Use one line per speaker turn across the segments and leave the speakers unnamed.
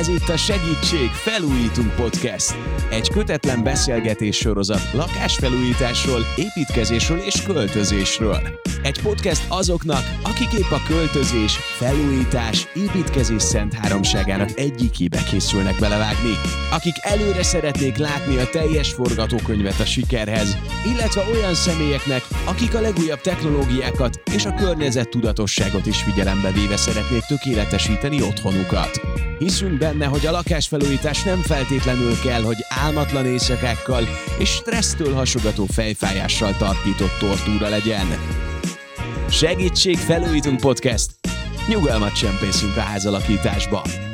Ez itt a Segítség Felújítunk Podcast. Egy kötetlen beszélgetés sorozat lakásfelújításról, építkezésről és költözésről. Egy podcast azoknak, akik épp a költözés, felújítás, építkezés szent háromságának egyikébe készülnek belevágni. Akik előre szeretnék látni a teljes forgatókönyvet a sikerhez, illetve olyan személyeknek, akik a legújabb technológiákat és a környezet tudatosságot is figyelembe véve szeretnék tökéletesíteni otthonukat. Hiszünk benne, hogy a lakásfelújítás nem feltétlenül kell, hogy álmatlan éjszakákkal és stressztől hasogató fejfájással tartított tortúra legyen. Segítség Felújítunk Podcast! Nyugalmat csempészünk a házalakításba!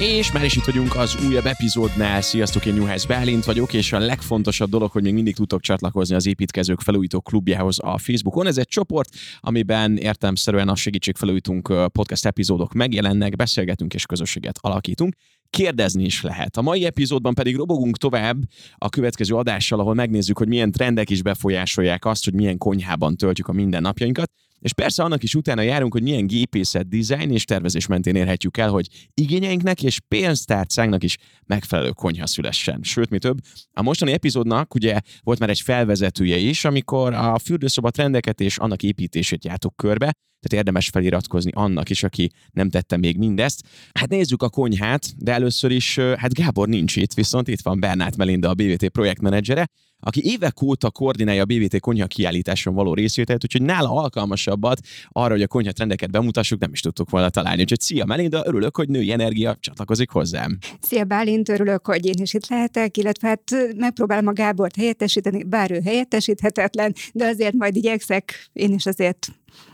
És már is itt vagyunk az újabb epizódnál. Sziasztok, én Juhász Bálint vagyok, és a legfontosabb dolog, hogy még mindig tudtok csatlakozni az építkezők felújító klubjához a Facebookon. Ez egy csoport, amiben értelmszerűen a segítségfelújítunk podcast epizódok megjelennek, beszélgetünk és közösséget alakítunk kérdezni is lehet. A mai epizódban pedig robogunk tovább a következő adással, ahol megnézzük, hogy milyen trendek is befolyásolják azt, hogy milyen konyhában töltjük a mindennapjainkat. És persze annak is utána járunk, hogy milyen gépészet, design és tervezés mentén érhetjük el, hogy igényeinknek és pénztárcánknak is megfelelő konyha szülessen. Sőt, mi több, a mostani epizódnak ugye volt már egy felvezetője is, amikor a fürdőszoba trendeket és annak építését jártuk körbe, tehát érdemes feliratkozni annak is, aki nem tette még mindezt. Hát nézzük a konyhát, de először is, hát Gábor nincs itt, viszont itt van Bernát Melinda, a BVT projektmenedzsere, aki évek óta koordinálja a BVT konyha kiállításon való részvételt, úgyhogy nála alkalmasabbat arra, hogy a konyha trendeket bemutassuk, nem is tudtuk volna találni. Úgyhogy szia Melinda, örülök, hogy női energia csatlakozik hozzám.
Szia Bálint, örülök, hogy én is itt lehetek, illetve hát megpróbálom a Gábort helyettesíteni, bár ő helyettesíthetetlen, de azért majd igyekszek én is azért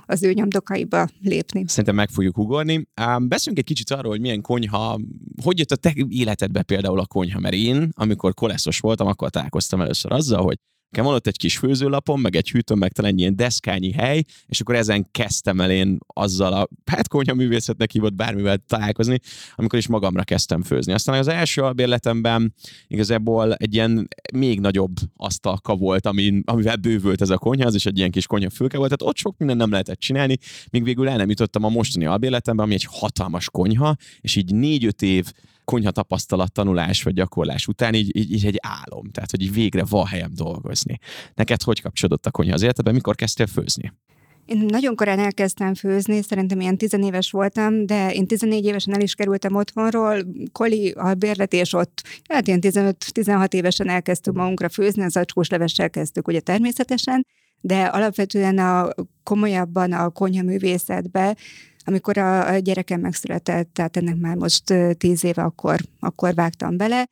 az ő nyomdokaiba lépni.
Szerintem meg fogjuk ugorni. beszéljünk egy kicsit arról, hogy milyen konyha, hogy jött a te életedbe például a konyha, mert én, amikor koleszos voltam, akkor találkoztam először azzal, hogy Nekem van ott egy kis főzőlapom, meg egy hűtőm, meg talán egy ilyen deszkányi hely, és akkor ezen kezdtem el én azzal a, hát művészetnek hívott bármivel találkozni, amikor is magamra kezdtem főzni. Aztán az első albérletemben igazából egy ilyen még nagyobb asztalka volt, ami, amivel bővült ez a konyha, az is egy ilyen kis konyha fülke volt, tehát ott sok minden nem lehetett csinálni, míg végül el nem jutottam a mostani albérletembe, ami egy hatalmas konyha, és így négy-öt év konyha tapasztalat, tanulás vagy gyakorlás után így, így, így egy álom. Tehát, hogy így végre van helyem dolgozni. Neked hogy kapcsolódott a konyha az életedben? Mikor kezdtél főzni?
Én nagyon korán elkezdtem főzni, szerintem ilyen tizenéves voltam, de én 14 évesen el is kerültem otthonról, koli albérlet, és ott hát ilyen 15-16 évesen elkezdtünk magunkra főzni, az acskós levessel kezdtük ugye természetesen, de alapvetően a komolyabban a konyha művészetbe amikor a, a gyerekem megszületett, tehát ennek már most tíz éve, akkor, akkor vágtam bele,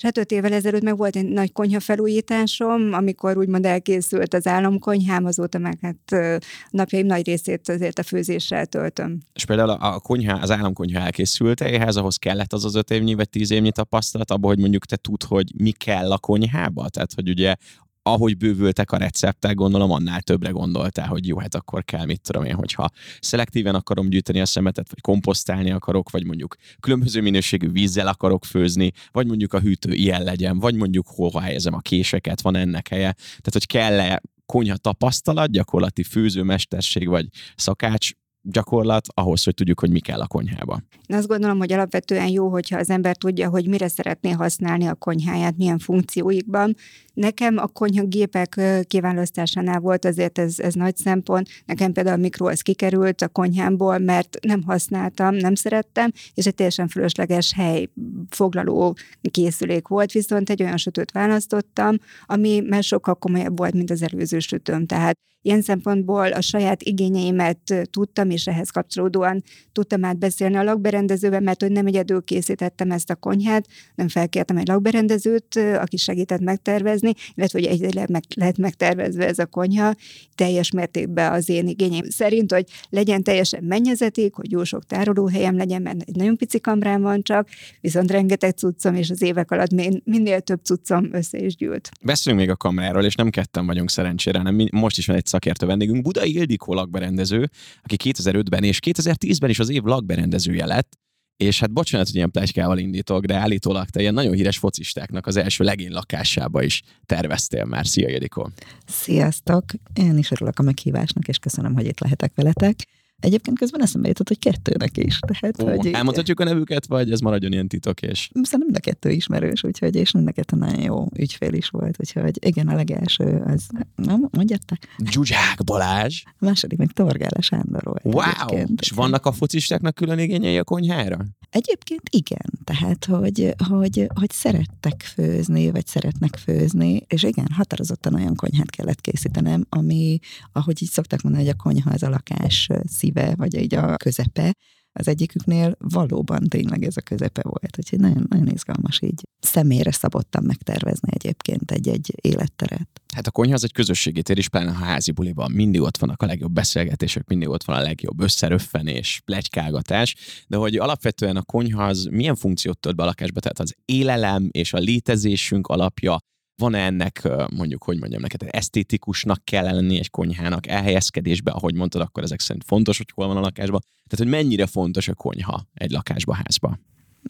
és hát öt évvel ezelőtt meg volt egy nagy konyha felújításom, amikor úgymond elkészült az államkonyhám, azóta meg hát napjaim nagy részét azért a főzéssel töltöm.
És például a konyha, az államkonyha elkészült ehhez, ahhoz kellett az az öt évnyi vagy tíz évnyi tapasztalat, abban, hogy mondjuk te tud, hogy mi kell a konyhába? Tehát, hogy ugye ahogy bővültek a receptek, gondolom annál többre gondoltál, hogy jó, hát akkor kell, mit tudom én, hogyha szelektíven akarom gyűjteni a szemetet, vagy komposztálni akarok, vagy mondjuk különböző minőségű vízzel akarok főzni, vagy mondjuk a hűtő ilyen legyen, vagy mondjuk hova helyezem a késeket, van ennek helye. Tehát, hogy kell-e konyha tapasztalat, gyakorlati főzőmesterség vagy szakács gyakorlat ahhoz, hogy tudjuk, hogy mi kell a konyhába.
Én azt gondolom, hogy alapvetően jó, hogyha az ember tudja, hogy mire szeretné használni a konyháját, milyen funkcióikban. Nekem a konyha gépek kiválasztásánál volt azért ez, ez nagy szempont. Nekem például a mikro az kikerült a konyhámból, mert nem használtam, nem szerettem, és egy teljesen fölösleges hely foglaló készülék volt, viszont egy olyan sütőt választottam, ami már sokkal komolyabb volt, mint az előző sütőm. Tehát ilyen szempontból a saját igényeimet tudtam, és ehhez kapcsolódóan tudtam átbeszélni a lakberendezővel, mert hogy nem egyedül készítettem ezt a konyhát, nem felkértem egy lakberendezőt, aki segített megtervezni, illetve hogy egyedileg meg lehet megtervezve ez a konyha, teljes mértékben az én igényeim szerint, hogy legyen teljesen mennyezeték, hogy jó sok tárolóhelyem legyen, mert egy nagyon pici kamrám van csak, viszont rengeteg cuccom, és az évek alatt minél több cuccom össze is gyűlt.
Beszéljünk még a kamráról, és nem ketten vagyunk szerencsére, hanem most is van egy szakértő vendégünk, Budai Ildikó lakberendező, aki 2005-ben és 2010-ben is az év lakberendezője lett, és hát bocsánat, hogy ilyen plegykával indítok, de állítólag te ilyen nagyon híres focistáknak az első legény lakásába is terveztél már. Szia, Jedikó!
Sziasztok! Én is örülök a meghívásnak, és köszönöm, hogy itt lehetek veletek. Egyébként közben eszembe jutott, hogy kettőnek is. Tehát,
Ó,
hogy
elmondhatjuk a nevüket, vagy ez maradjon ilyen titok, és...
Szerintem mind a kettő ismerős, úgyhogy, és mind a kettő nagyon jó ügyfél is volt, úgyhogy igen, a legelső az, nem, mondjátok?
Zsuzsák Balázs.
A második meg Torgála Sándor volt.
Wow!
egyébként.
És vannak a focistáknak külön igényei a konyhára?
Egyébként igen, tehát, hogy, hogy, hogy szerettek főzni, vagy szeretnek főzni, és igen, határozottan olyan konyhát kellett készítenem, ami, ahogy így szokták mondani, hogy a konyha az a lakás szíve, vagy így a közepe, az egyiküknél valóban tényleg ez a közepe volt, úgyhogy nagyon, nagyon izgalmas így személyre szabottan megtervezni egyébként egy-egy életteret.
Hát a konyha az egy közösségi tér is, pláne a házi buliban mindig ott vannak a legjobb beszélgetések, mindig ott van a legjobb összeröffenés, plegykálgatás, de hogy alapvetően a konyha az milyen funkciót tölt be a lakásba, tehát az élelem és a létezésünk alapja, van-e ennek mondjuk, hogy mondjam neked, esztétikusnak kell lenni egy konyhának, elhelyezkedésbe, ahogy mondtad, akkor ezek szerint fontos, hogy hol van a lakásban. Tehát, hogy mennyire fontos a konyha egy lakásba, házba?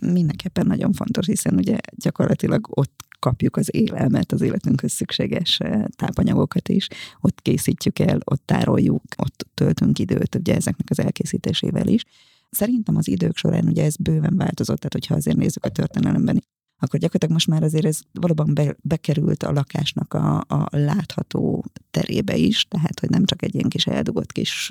Mindenképpen nagyon fontos, hiszen ugye gyakorlatilag ott kapjuk az élelmet, az életünkhöz szükséges tápanyagokat is, ott készítjük el, ott tároljuk, ott töltünk időt ugye ezeknek az elkészítésével is. Szerintem az idők során ugye ez bőven változott, tehát hogyha azért nézzük a történelemben, akkor gyakorlatilag most már azért ez valóban be, bekerült a lakásnak a, a látható terébe is, tehát hogy nem csak egy ilyen kis eldugott kis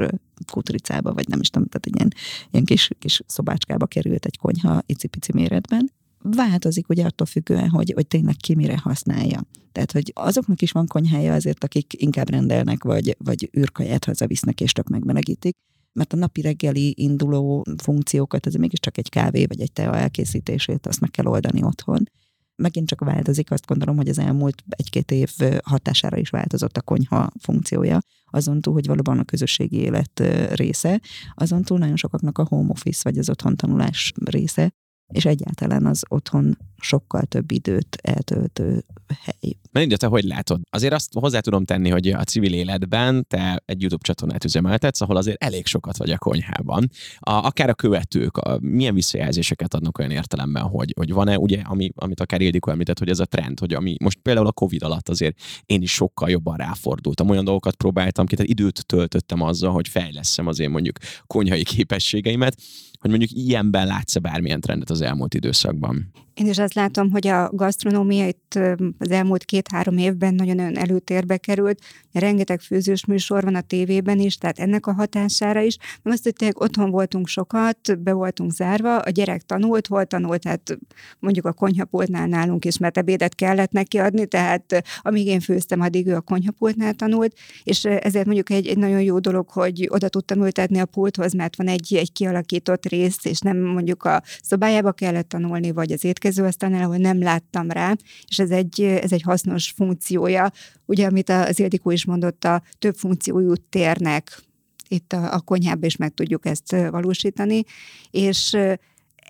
kutricába, vagy nem is tudom, tehát egy ilyen, ilyen kis, kis szobácskába került egy konyha icipici méretben, változik ugye attól függően, hogy, hogy tényleg ki mire használja. Tehát, hogy azoknak is van konyhája azért, akik inkább rendelnek, vagy, vagy űrkaját hazavisznek és tök megmelegítik, mert a napi reggeli induló funkciókat, ez mégiscsak egy kávé vagy egy tea elkészítését, azt meg kell oldani otthon. Megint csak változik, azt gondolom, hogy az elmúlt egy-két év hatására is változott a konyha funkciója, azon túl, hogy valóban a közösségi élet része, azon túl nagyon sokaknak a home office vagy az otthon tanulás része, és egyáltalán az otthon sokkal több időt eltöltő hely.
Melinda, te hogy látod? Azért azt hozzá tudom tenni, hogy a civil életben te egy YouTube csatornát üzemeltetsz, ahol azért elég sokat vagy a konyhában. A, akár a követők, a, milyen visszajelzéseket adnak olyan értelemben, hogy, hogy van-e, ugye, ami, amit akár Ildikó említett, hogy ez a trend, hogy ami most például a Covid alatt azért én is sokkal jobban ráfordultam. Olyan dolgokat próbáltam ki, tehát időt töltöttem azzal, hogy fejleszem az én mondjuk konyhai képességeimet hogy mondjuk ilyenben látsz-e bármilyen trendet az elmúlt időszakban?
Én is azt látom, hogy a gasztronómia itt az elmúlt két-három évben nagyon-nagyon előtérbe került. Rengeteg főzős műsor van a tévében is, tehát ennek a hatására is. Nem azt, hogy tényleg otthon voltunk sokat, be voltunk zárva, a gyerek tanult, hol tanult, tehát mondjuk a konyhapultnál nálunk is, mert ebédet kellett neki adni, tehát amíg én főztem, addig ő a konyhapultnál tanult, és ezért mondjuk egy, egy nagyon jó dolog, hogy oda tudtam ültetni a pulthoz, mert van egy, egy kialakított rész, és nem mondjuk a szobájába kellett tanulni, vagy az étkezőasztalnál, ahol nem láttam rá, és ez egy, ez egy hasznos funkciója, ugye, amit az Ildikó is mondott, a több funkciójú térnek itt a, a konyhában is meg tudjuk ezt valósítani, és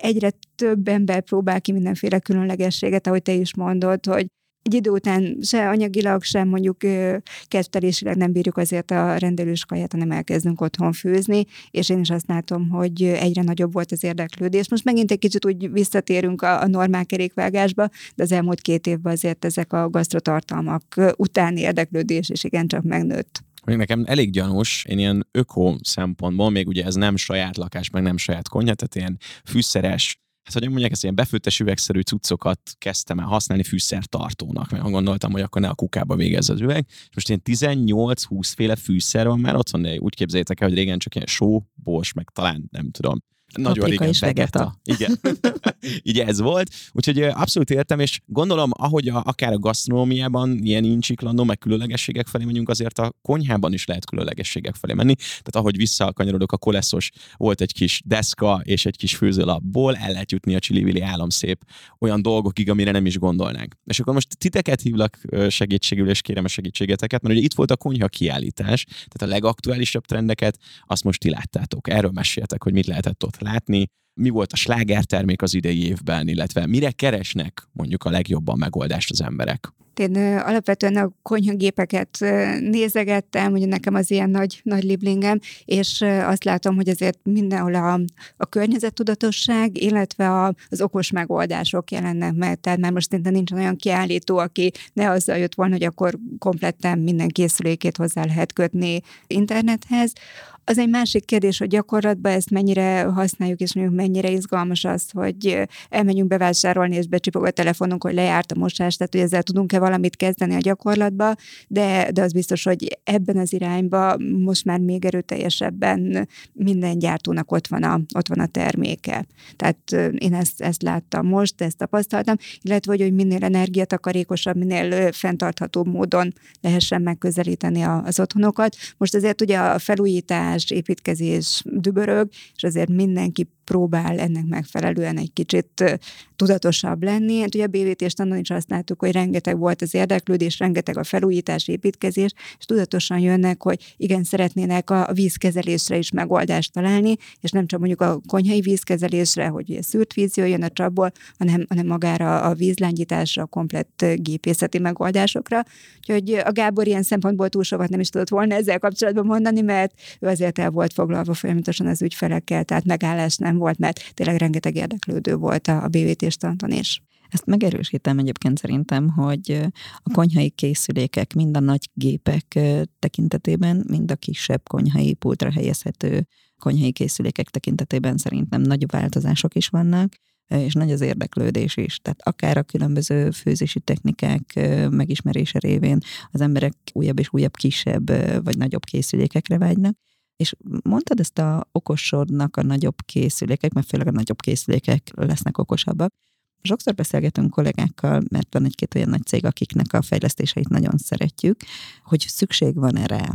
egyre több ember próbál ki mindenféle különlegességet, ahogy te is mondod, hogy egy idő után se anyagilag, sem mondjuk kedvtelésileg nem bírjuk azért a rendelős kaját, hanem elkezdünk otthon főzni, és én is azt látom, hogy egyre nagyobb volt az érdeklődés. Most megint egy kicsit úgy visszatérünk a, a normál kerékvágásba, de az elmúlt két évben azért ezek a gasztrotartalmak utáni érdeklődés is igencsak megnőtt.
Még nekem elég gyanús, én ilyen öko szempontból, még ugye ez nem saját lakás, meg nem saját konyha, tehát ilyen fűszeres, hát hogy mondják, ezt ilyen befőttes üvegszerű cuccokat kezdtem el használni fűszertartónak, mert gondoltam, hogy akkor ne a kukába végez az üveg. És most ilyen 18-20 féle fűszer van már otthon, de úgy képzeljétek el, hogy régen csak ilyen só, bors, meg talán nem tudom, nagyon
Paprika
régen
és vegeta.
Igen. Így ez volt. Úgyhogy abszolút értem, és gondolom, ahogy a, akár a gasztronómiában ilyen incsiklandó, meg különlegességek felé megyünk, azért a konyhában is lehet különlegességek felé menni. Tehát ahogy visszakanyarodok a koleszos, volt egy kis deszka és egy kis főzőlapból, el lehet jutni a csili álomszép olyan dolgokig, amire nem is gondolnánk. És akkor most titeket hívlak segítségül, és kérem a segítségeteket, mert ugye itt volt a konyha kiállítás, tehát a legaktuálisabb trendeket, azt most ti láttátok. Erről meséltek, hogy mit lehetett ott látni, mi volt a slágertermék az idei évben, illetve mire keresnek mondjuk a legjobban megoldást az emberek?
Én alapvetően a konyhagépeket nézegettem, ugye nekem az ilyen nagy, nagy liblingem, és azt látom, hogy azért mindenhol a, a környezettudatosság, illetve a, az okos megoldások jelennek meg. Tehát már most szinte nincs olyan kiállító, aki ne azzal jött volna, hogy akkor kompletten minden készülékét hozzá lehet kötni internethez. Az egy másik kérdés, hogy gyakorlatban ezt mennyire használjuk, és mondjuk mennyire izgalmas az, hogy elmenjünk bevásárolni, és becsipog a telefonunk, hogy lejárt a mosás, tehát hogy ezzel tudunk-e valamit kezdeni a gyakorlatba, de, de az biztos, hogy ebben az irányba most már még erőteljesebben minden gyártónak ott van a, ott van a terméke. Tehát én ezt, ezt láttam most, ezt tapasztaltam, illetve hogy, hogy minél energiatakarékosabb, minél fenntarthatóbb módon lehessen megközelíteni az otthonokat. Most azért ugye a felújítás, építkezés, dübörög, és azért mindenki próbál ennek megfelelően egy kicsit tudatosabb lenni. Hát ugye a BVT standon is azt láttuk, hogy rengeteg volt az érdeklődés, rengeteg a felújítás, építkezés, és tudatosan jönnek, hogy igen, szeretnének a vízkezelésre is megoldást találni, és nem csak mondjuk a konyhai vízkezelésre, hogy ugye szűrt víz jöjjön a csapból, hanem, hanem magára a vízlányításra, a komplett gépészeti megoldásokra. Úgyhogy a Gábor ilyen szempontból túl sokat nem is tudott volna ezzel kapcsolatban mondani, mert ő azért el volt foglalva folyamatosan az ügyfelekkel, tehát megállás nem volt, mert tényleg rengeteg érdeklődő volt a BVT standon is.
Ezt megerősítem egyébként szerintem, hogy a konyhai készülékek mind a nagy gépek tekintetében, mind a kisebb konyhai pultra helyezhető konyhai készülékek tekintetében szerintem nagy változások is vannak, és nagy az érdeklődés is. Tehát akár a különböző főzési technikák megismerése révén az emberek újabb és újabb kisebb vagy nagyobb készülékekre vágynak, és mondtad ezt a okosodnak a nagyobb készülékek, mert főleg a nagyobb készülékek lesznek okosabbak. Sokszor beszélgetünk kollégákkal, mert van egy-két olyan nagy cég, akiknek a fejlesztéseit nagyon szeretjük, hogy szükség van erre.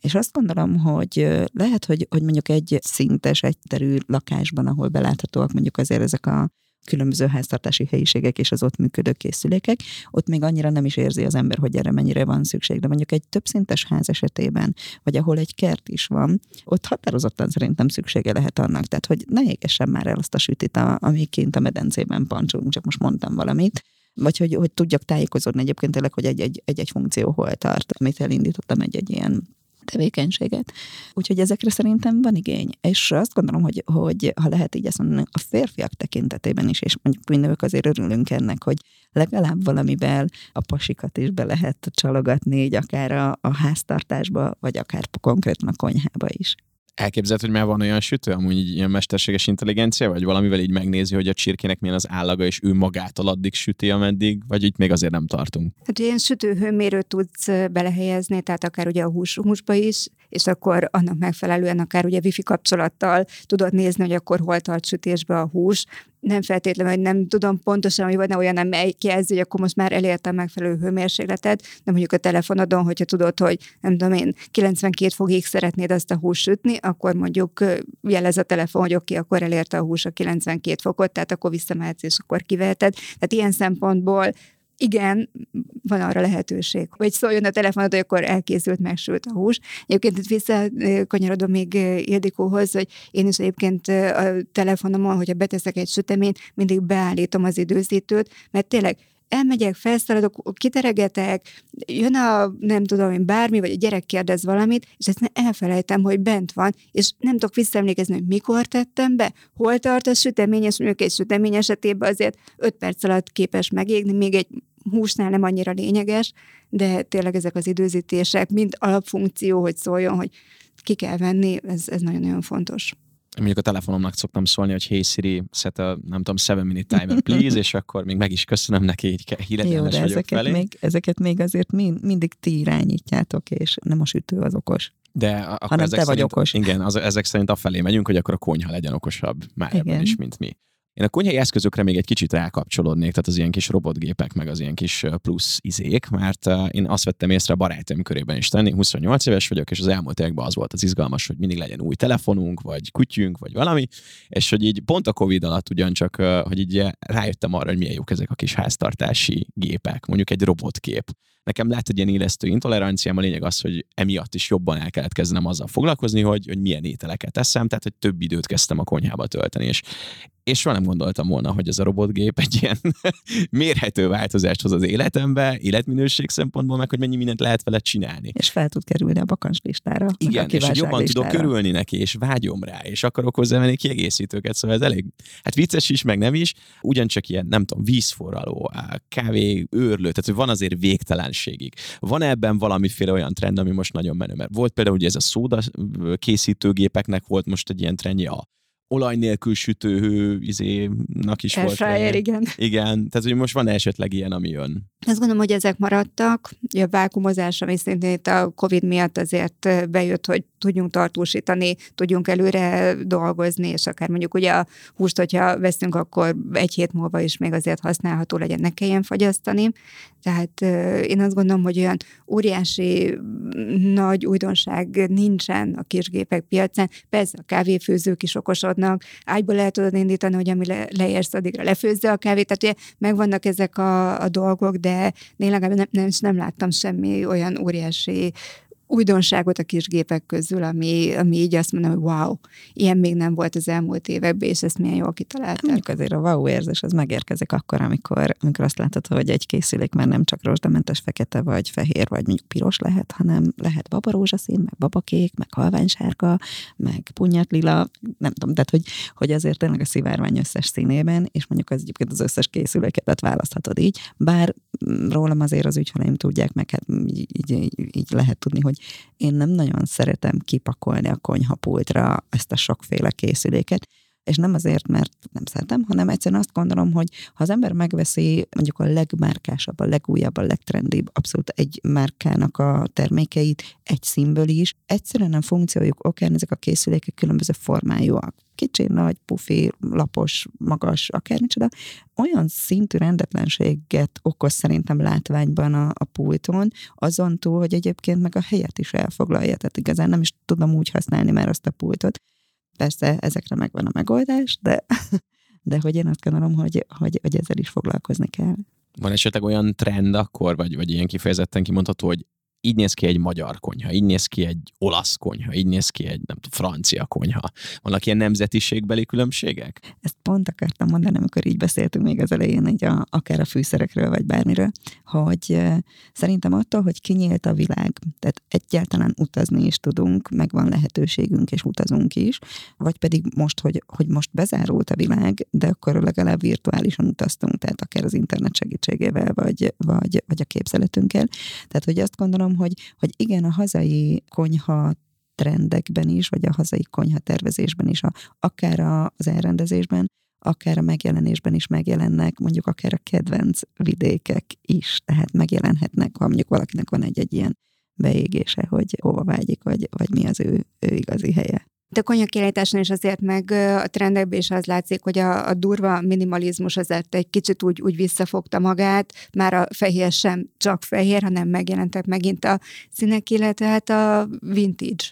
És azt gondolom, hogy lehet, hogy, hogy mondjuk egy szintes, egyterű lakásban, ahol beláthatóak mondjuk azért ezek a különböző háztartási helyiségek és az ott működő készülékek, ott még annyira nem is érzi az ember, hogy erre mennyire van szükség. De mondjuk egy többszintes ház esetében, vagy ahol egy kert is van, ott határozottan szerintem szüksége lehet annak. Tehát, hogy ne égessen már el azt a sütit, ami kint a medencében pancsolunk, csak most mondtam valamit, vagy hogy, hogy tudjak tájékozódni egyébként tényleg, hogy egy-egy, funkció hol tart, amit elindítottam egy-egy ilyen tevékenységet. Úgyhogy ezekre szerintem van igény. És azt gondolom, hogy, hogy ha lehet így ezt mondani, a férfiak tekintetében is, és mondjuk mi nők azért örülünk ennek, hogy legalább valamivel a pasikat is be lehet csalogatni, így akár a, a háztartásba, vagy akár konkrétan a konyhába is.
Elképzelhet, hogy már van olyan sütő, amúgy így ilyen mesterséges intelligencia, vagy valamivel így megnézi, hogy a csirkének milyen az állaga, és ő magától addig süti, ameddig, vagy itt még azért nem tartunk?
Hát ilyen sütőhőmérőt tudsz belehelyezni, tehát akár ugye a hús, húsba is, és akkor annak megfelelően akár ugye wifi kapcsolattal tudod nézni, hogy akkor hol tart sütésbe a hús, nem feltétlenül, hogy nem tudom pontosan, hogy van olyan, amely jelzi, hogy akkor most már elértem megfelelő hőmérsékletet, de mondjuk a telefonodon, hogyha tudod, hogy nem tudom én, 92 fokig szeretnéd azt a hús sütni, akkor mondjuk jelez a telefon, hogy oké, okay, akkor elérte a hús a 92 fokot, tehát akkor visszamehetsz, és akkor kiveheted. Tehát ilyen szempontból igen, van arra lehetőség. Vagy szóljon a telefonod, hogy akkor elkészült, megsült a hús. Egyébként itt visszakanyarodom még Ildikóhoz, hogy én is egyébként a telefonomon, hogyha beteszek egy süteményt, mindig beállítom az időzítőt, mert tényleg elmegyek, felszaladok, kiteregetek, jön a, nem tudom én, bármi, vagy a gyerek kérdez valamit, és ezt elfelejtem, hogy bent van, és nem tudok visszaemlékezni, hogy mikor tettem be, hol tart a sütemény, és mondjuk egy sütemény esetében azért 5 perc alatt képes megégni, még egy húsnál nem annyira lényeges, de tényleg ezek az időzítések, mind alapfunkció, hogy szóljon, hogy ki kell venni, ez, ez nagyon-nagyon fontos
mondjuk a telefonomnak szoktam szólni, hogy hey Siri, set a, nem tudom, 7 minute timer, please, és akkor még meg is köszönöm neki, így híretlenes vagyok
ezeket
felé.
Még, ezeket még azért mind, mindig ti irányítjátok, és nem a sütő az okos.
De akkor
Hanem
ezek
te
szerint,
vagy okos.
Igen, az, ezek szerint afelé megyünk, hogy akkor a konyha legyen okosabb már ebben is, mint mi. Én a konyhai eszközökre még egy kicsit rákapcsolódnék, tehát az ilyen kis robotgépek, meg az ilyen kis plusz izék, mert én azt vettem észre a barátaim körében is tenni, 28 éves vagyok, és az elmúlt években az volt az izgalmas, hogy mindig legyen új telefonunk, vagy kutyünk, vagy valami, és hogy így pont a Covid alatt ugyancsak, hogy így rájöttem arra, hogy milyen jók ezek a kis háztartási gépek, mondjuk egy robotkép. Nekem lett egy ilyen élesztő intoleranciám, a lényeg az, hogy emiatt is jobban el kellett kezdenem azzal foglalkozni, hogy, hogy milyen ételeket eszem, tehát hogy több időt kezdtem a konyhába tölteni, és és soha nem gondoltam volna, hogy ez a robotgép egy ilyen mérhető változást hoz az életembe, életminőség szempontból, meg hogy mennyi mindent lehet vele csinálni.
És fel tud kerülni a bakancs listára.
Igen, és hogy jobban listára. tudok körülni neki, és vágyom rá, és akarok hozzávenni kiegészítőket, szóval ez elég, hát vicces is, meg nem is, ugyancsak ilyen, nem tudom, vízforraló, kávé őrlő, tehát hogy van azért végtelenségig. Van ebben valamiféle olyan trend, ami most nagyon menő, mert volt például ugye ez a szóda készítőgépeknek volt most egy ilyen trendje a olaj nélkül sütőhő izénak is
Air
volt.
Fryer, igen.
Igen, tehát hogy most van esetleg ilyen, ami jön.
Azt gondolom, hogy ezek maradtak. A vákumozás, ami szintén itt a COVID miatt azért bejött, hogy tudjunk tartósítani, tudjunk előre dolgozni, és akár mondjuk ugye a húst, hogyha veszünk, akkor egy hét múlva is még azért használható legyen, ne kelljen fagyasztani. Tehát én azt gondolom, hogy olyan óriási nagy újdonság nincsen a kisgépek piacán. Persze a kávéfőzők is okosodnak, ágyból lehet tudod indítani, hogy ami le, leérsz, addigra lefőzze a kávét. Tehát ugye megvannak ezek a, a dolgok, de én legalább nem, nem, nem láttam semmi olyan óriási újdonságot a kis közül, ami, ami így azt mondom, hogy wow, ilyen még nem volt az elmúlt években, és ezt milyen jól kitalálták.
Mondjuk azért a wow érzés az megérkezik akkor, amikor, amikor azt látod, hogy egy készülék már nem csak rozsdamentes fekete, vagy fehér, vagy mondjuk piros lehet, hanem lehet babarózsaszín, meg babakék, meg halványsárga, meg punyat-lila, nem tudom, tehát hogy, hogy azért tényleg a szivárvány összes színében, és mondjuk az egyébként az összes készüléket választhatod így, bár rólam azért az ügyfeleim tudják, meg hát így, így, így lehet tudni, hogy én nem nagyon szeretem kipakolni a konyhapultra ezt a sokféle készüléket, és nem azért, mert nem szeretem, hanem egyszerűen azt gondolom, hogy ha az ember megveszi mondjuk a legmárkásabb, a legújabb, a legtrendibb, abszolút egy márkának a termékeit, egy színből is, egyszerűen a funkciójuk. Okán ezek a készülékek különböző formájúak. Kicsi, nagy, pufi, lapos, magas, akármicsoda, olyan szintű rendetlenséget okoz szerintem látványban a, a pulton, azon túl, hogy egyébként meg a helyet is elfoglalja, tehát igazán nem is tudom úgy használni már azt a pultot, Persze ezekre megvan a megoldás, de, de hogy én azt gondolom, hogy, hogy, hogy ezzel is foglalkozni kell.
Van esetleg olyan trend akkor, vagy, vagy ilyen kifejezetten kimondható, hogy így néz ki egy magyar konyha, így néz ki egy olasz konyha, így néz ki egy nem tudom, francia konyha. Vannak ilyen nemzetiségbeli különbségek?
Ezt pont akartam mondani, amikor így beszéltünk még az elején, így a, akár a fűszerekről, vagy bármiről, hogy szerintem attól, hogy kinyílt a világ, tehát egyáltalán utazni is tudunk, meg van lehetőségünk, és utazunk is, vagy pedig most, hogy, hogy most bezárult a világ, de akkor legalább virtuálisan utaztunk, tehát akár az internet segítségével, vagy, vagy, vagy a képzeletünkkel. Tehát, hogy azt gondolom, hogy, hogy igen, a hazai konyha trendekben is, vagy a hazai konyha tervezésben is, a, akár a, az elrendezésben, akár a megjelenésben is megjelennek, mondjuk akár a kedvenc vidékek is, tehát megjelenhetnek, ha mondjuk valakinek van egy-egy ilyen beégése, hogy hova vágyik, vagy, vagy mi az ő, ő igazi helye.
De konyakirálytáson is azért meg a trendekben is az látszik, hogy a, a durva minimalizmus azért egy kicsit úgy, úgy visszafogta magát, már a fehér sem csak fehér, hanem megjelentek megint a színek, illetve hát a vintage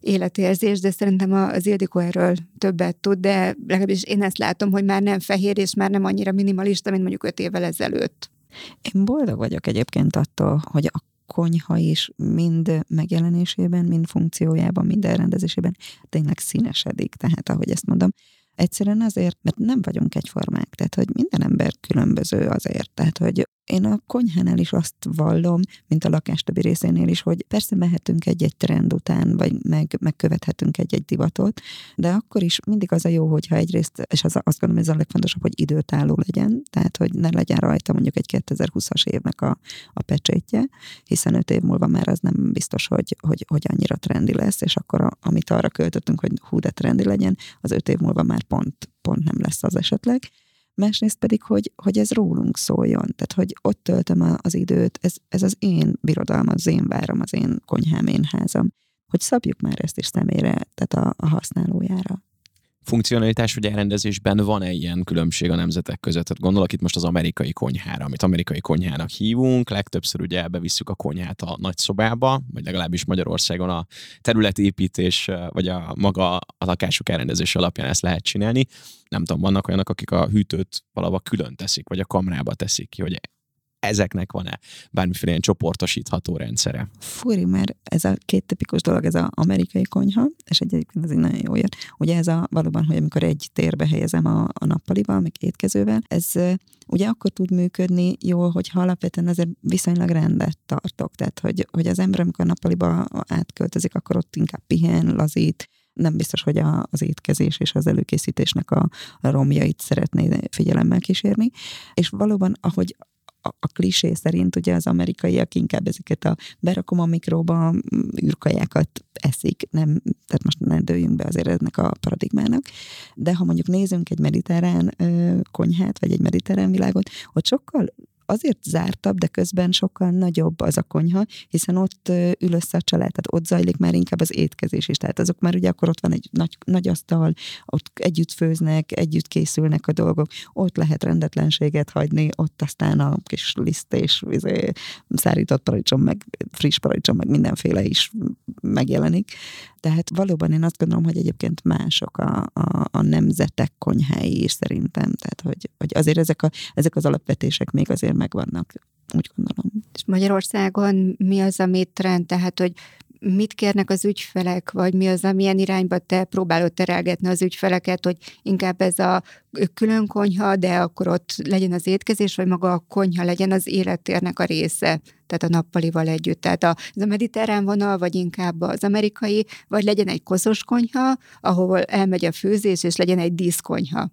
életérzés, de szerintem az Ildikó erről többet tud, de legalábbis én ezt látom, hogy már nem fehér, és már nem annyira minimalista, mint mondjuk öt évvel ezelőtt.
Én boldog vagyok egyébként attól, hogy a konyha is mind megjelenésében, mind funkciójában, mind elrendezésében tényleg színesedik. Tehát, ahogy ezt mondom, egyszerűen azért, mert nem vagyunk egyformák. Tehát, hogy minden ember különböző azért. Tehát, hogy én a konyhánál is azt vallom, mint a lakás többi részénél is, hogy persze mehetünk egy-egy trend után, vagy meg, megkövethetünk egy-egy divatot, de akkor is mindig az a jó, hogyha egyrészt, és az, azt gondolom, ez a legfontosabb, hogy időtálló legyen, tehát hogy ne legyen rajta mondjuk egy 2020-as évnek a, a pecsétje, hiszen öt év múlva már az nem biztos, hogy, hogy, hogy annyira trendi lesz, és akkor a, amit arra költöttünk, hogy hú, de trendi legyen, az öt év múlva már pont, pont nem lesz az esetleg másrészt pedig, hogy, hogy ez rólunk szóljon, tehát hogy ott töltöm az időt, ez, ez az én birodalom, az én várom, az én konyhám, én házam, hogy szabjuk már ezt is személyre, tehát a, a használójára
funkcionalitás vagy elrendezésben van-e ilyen különbség a nemzetek között? Tehát gondolok itt most az amerikai konyhára, amit amerikai konyhának hívunk, legtöbbször ugye bevisszük a konyhát a nagyszobába, vagy legalábbis Magyarországon a területépítés, vagy a maga a lakások elrendezés alapján ezt lehet csinálni. Nem tudom, vannak olyanok, akik a hűtőt valahol külön teszik, vagy a kamrába teszik ki, hogy ezeknek van-e bármiféle ilyen csoportosítható rendszere?
Fúri, mert ez a két tipikus dolog, ez az amerikai konyha, és egyébként ez egy nagyon jó jött. Ugye ez a valóban, hogy amikor egy térbe helyezem a, a nappalival, meg étkezővel, ez ugye akkor tud működni jól, hogyha alapvetően azért viszonylag rendet tartok. Tehát, hogy, hogy az ember, amikor a nappaliba átköltözik, akkor ott inkább pihen, lazít, nem biztos, hogy a, az étkezés és az előkészítésnek a, a romjait szeretné figyelemmel kísérni. És valóban, ahogy a, a klisé szerint ugye az amerikaiak inkább ezeket a berakom a mikróba űrkajákat eszik, nem, tehát most ne dőljünk be azért ennek a paradigmának, de ha mondjuk nézünk egy mediterrán ö, konyhát, vagy egy mediterrán világot, ott sokkal azért zártabb, de közben sokkal nagyobb az a konyha, hiszen ott ül össze a család, tehát ott zajlik már inkább az étkezés is. Tehát azok már ugye akkor ott van egy nagy, nagy asztal, ott együtt főznek, együtt készülnek a dolgok, ott lehet rendetlenséget hagyni, ott aztán a kis liszt és izé, szárított paradicsom, meg friss paradicsom, meg mindenféle is megjelenik. Tehát valóban én azt gondolom, hogy egyébként mások a, a, a nemzetek konyhái is szerintem. Tehát, hogy, hogy azért ezek, a, ezek az alapvetések még azért megvannak, úgy gondolom.
És Magyarországon mi az, amit trend, tehát, hogy mit kérnek az ügyfelek, vagy mi az, amilyen irányba te próbálod terelgetni az ügyfeleket, hogy inkább ez a külön konyha, de akkor ott legyen az étkezés, vagy maga a konyha legyen az élettérnek a része, tehát a nappalival együtt. Tehát a, ez a mediterrán vonal, vagy inkább az amerikai, vagy legyen egy koszos konyha, ahol elmegy a főzés, és legyen egy díszkonyha.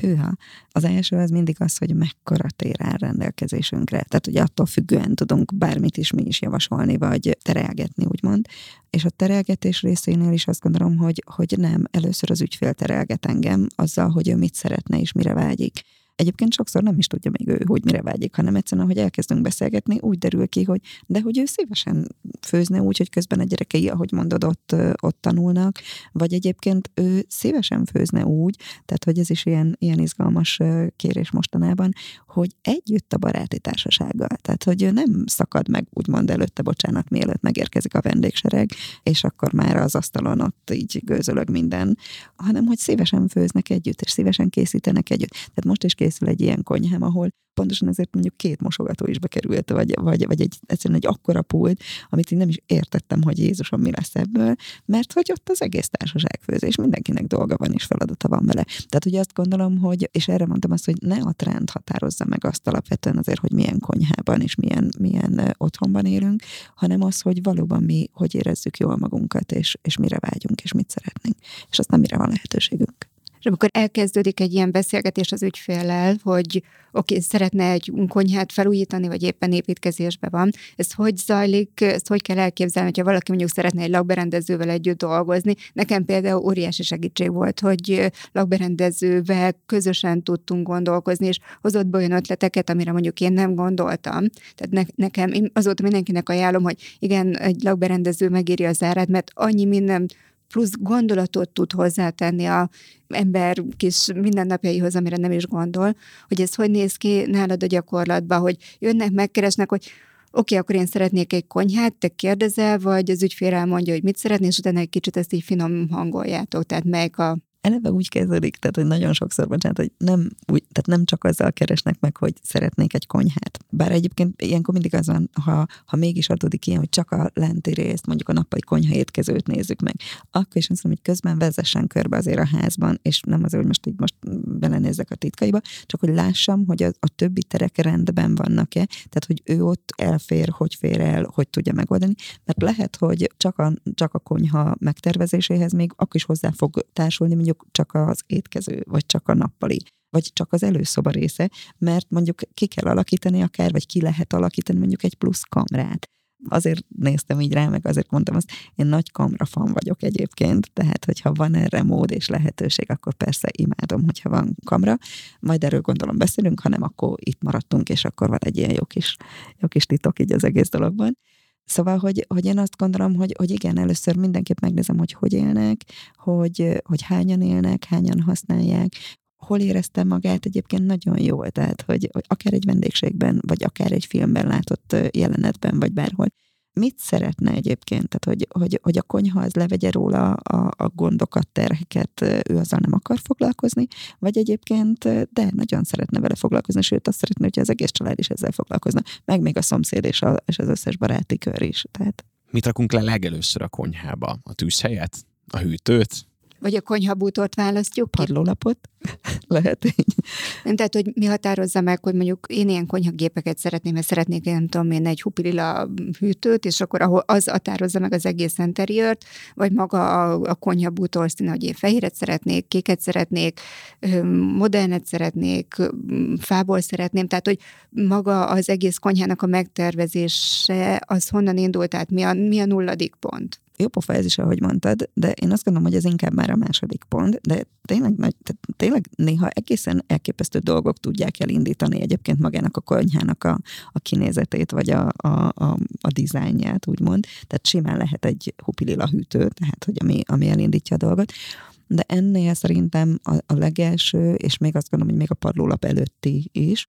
Hűha. Az első az mindig az, hogy mekkora tér áll rendelkezésünkre. Tehát, hogy attól függően tudunk bármit is mi is javasolni, vagy terelgetni, úgymond. És a terelgetés részénél is azt gondolom, hogy, hogy nem, először az ügyfél terelget engem azzal, hogy ő mit szeretne és mire vágyik. Egyébként sokszor nem is tudja még ő, hogy mire vágyik, hanem egyszerűen, ahogy elkezdünk beszélgetni, úgy derül ki, hogy de hogy ő szívesen főzne úgy, hogy közben a gyerekei, ahogy mondod, ott, ott tanulnak, vagy egyébként ő szívesen főzne úgy, tehát hogy ez is ilyen, ilyen izgalmas kérés mostanában, hogy együtt a baráti társasággal. Tehát, hogy ő nem szakad meg, úgymond előtte, bocsánat, mielőtt megérkezik a vendégsereg, és akkor már az asztalon ott így gőzölög minden, hanem hogy szívesen főznek együtt, és szívesen készítenek együtt. Tehát most is készül egy ilyen konyhám, ahol pontosan ezért mondjuk két mosogató is bekerült, vagy, vagy, vagy egy, egyszerűen egy akkora pult, amit én nem is értettem, hogy Jézusom mi lesz ebből, mert hogy ott az egész társaság főzés, mindenkinek dolga van és feladata van vele. Tehát ugye azt gondolom, hogy, és erre mondtam azt, hogy ne a trend határozza meg azt alapvetően azért, hogy milyen konyhában és milyen, milyen otthonban élünk, hanem az, hogy valóban mi hogy érezzük jól magunkat, és, és mire vágyunk, és mit szeretnénk. És aztán mire van lehetőségünk.
És amikor elkezdődik egy ilyen beszélgetés az ügyféllel, hogy oké, okay, szeretne egy konyhát felújítani, vagy éppen építkezésben van, ez hogy zajlik, ezt hogy kell elképzelni, hogyha valaki mondjuk szeretne egy lakberendezővel együtt dolgozni. Nekem például óriási segítség volt, hogy lakberendezővel közösen tudtunk gondolkozni, és hozott be olyan ötleteket, amire mondjuk én nem gondoltam. Tehát ne, nekem, én azóta mindenkinek ajánlom, hogy igen, egy lakberendező megéri az árát, mert annyi minden plusz gondolatot tud hozzátenni a ember kis mindennapjaihoz, amire nem is gondol, hogy ez hogy néz ki nálad a gyakorlatban, hogy jönnek, megkeresnek, hogy oké, okay, akkor én szeretnék egy konyhát, te kérdezel, vagy az ügyfél elmondja, hogy mit szeretnél, és utána egy kicsit ezt így finom hangoljátok, tehát melyik a
eleve úgy kezdődik, tehát hogy nagyon sokszor, bocsánat, hogy nem, úgy, tehát nem csak azzal keresnek meg, hogy szeretnék egy konyhát. Bár egyébként ilyenkor mindig az van, ha, ha mégis adódik ilyen, hogy csak a lenti részt, mondjuk a nappali konyha étkezőt nézzük meg, akkor is azt mondom, hogy közben vezessen körbe azért a házban, és nem azért, hogy most így most belenézzek a titkaiba, csak hogy lássam, hogy a, a többi terek rendben vannak-e, tehát hogy ő ott elfér, hogy fér el, hogy tudja megoldani, mert lehet, hogy csak a, csak a konyha megtervezéséhez még akkor is hozzá fog társulni mondjuk csak az étkező, vagy csak a nappali vagy csak az előszoba része, mert mondjuk ki kell alakítani akár, vagy ki lehet alakítani mondjuk egy plusz kamrát. Azért néztem így rá, meg azért mondtam azt, én nagy kamrafan vagyok egyébként, tehát hogyha van erre mód és lehetőség, akkor persze imádom, hogyha van kamra. Majd erről gondolom beszélünk, hanem akkor itt maradtunk, és akkor van egy ilyen jó kis, jó kis titok így az egész dologban. Szóval, hogy, hogy én azt gondolom, hogy, hogy igen, először mindenképp megnézem, hogy hogy élnek, hogy, hogy hányan élnek, hányan használják, hol éreztem magát. Egyébként nagyon jól, tehát, hogy, hogy akár egy vendégségben, vagy akár egy filmben látott jelenetben, vagy bárhol, mit szeretne egyébként? Tehát, hogy, hogy, hogy a konyha az levegye róla a, a gondokat, terheket, ő azzal nem akar foglalkozni, vagy egyébként de nagyon szeretne vele foglalkozni, sőt azt szeretne, hogy az egész család is ezzel foglalkozna, meg még a szomszéd és, a, és az összes baráti kör is. Tehát...
Mit rakunk le legelőször a konyhába? A tűzhelyet? A hűtőt?
Vagy a konyhabútort választjuk?
Padlólapot? Lehet így.
Tehát, hogy mi határozza meg, hogy mondjuk én ilyen konyhagépeket szeretném, mert szeretnék, nem tudom én, egy hupilila hűtőt, és akkor ahol az határozza meg az egész interiört, vagy maga a, a konyhabútor színe, hogy én fehéret szeretnék, kéket szeretnék, modernet szeretnék, fából szeretném, tehát, hogy maga az egész konyhának a megtervezése, az honnan indult, tehát mi a, mi a nulladik pont?
Jó pofa ez is, ahogy mondtad, de én azt gondolom, hogy ez inkább már a második pont, de tényleg, nagy, tehát tényleg néha egészen elképesztő dolgok tudják elindítani egyébként magának a konyhának a, a kinézetét, vagy a, a, a, a dizájnját, úgymond. Tehát simán lehet egy hupilila hűtő, tehát hogy ami, ami elindítja a dolgot. De ennél szerintem a, a legelső, és még azt gondolom, hogy még a padlólap előtti is,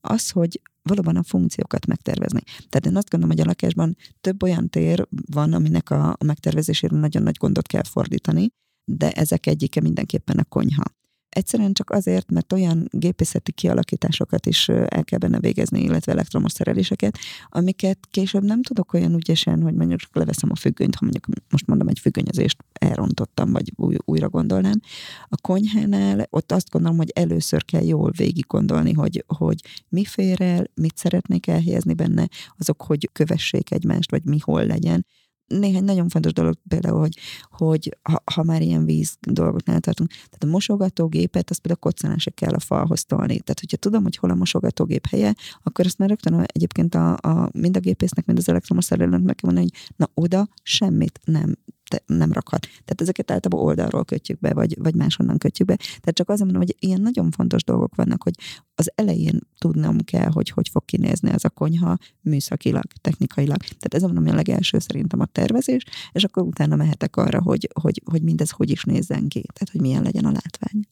az, hogy valóban a funkciókat megtervezni. Tehát én azt gondolom, hogy a lakásban több olyan tér van, aminek a, a megtervezésére nagyon nagy gondot kell fordítani, de ezek egyike mindenképpen a konyha. Egyszerűen csak azért, mert olyan gépészeti kialakításokat is el kell benne végezni, illetve elektromos szereléseket, amiket később nem tudok olyan ügyesen, hogy mondjuk csak leveszem a függönyt, ha mondjuk most mondom egy függönyözést elrontottam, vagy új, újra gondolnám. A konyhánál ott azt gondolom, hogy először kell jól végig gondolni, hogy, hogy mi fér el, mit szeretnék elhelyezni benne, azok, hogy kövessék egymást, vagy mi hol legyen, néhány nagyon fontos dolog például, hogy, hogy ha, ha már ilyen víz dolgoknál tartunk, tehát a mosogatógépet, azt például koccanásra kell a falhoz tolni. Tehát, hogyha tudom, hogy hol a mosogatógép helye, akkor azt már rögtön egyébként a, a, mind a gépésznek, mind az elektromos szerelőnek meg kell mondani, hogy na oda semmit nem nem rakhat. Tehát ezeket általában oldalról kötjük be, vagy, vagy máshonnan kötjük be. Tehát csak azért mondom, hogy ilyen nagyon fontos dolgok vannak, hogy az elején tudnom kell, hogy hogy fog kinézni az a konyha műszakilag, technikailag. Tehát ez mondom, a legelső szerintem a tervezés, és akkor utána mehetek arra, hogy, hogy, hogy mindez hogy is nézzen ki, tehát hogy milyen legyen a látvány.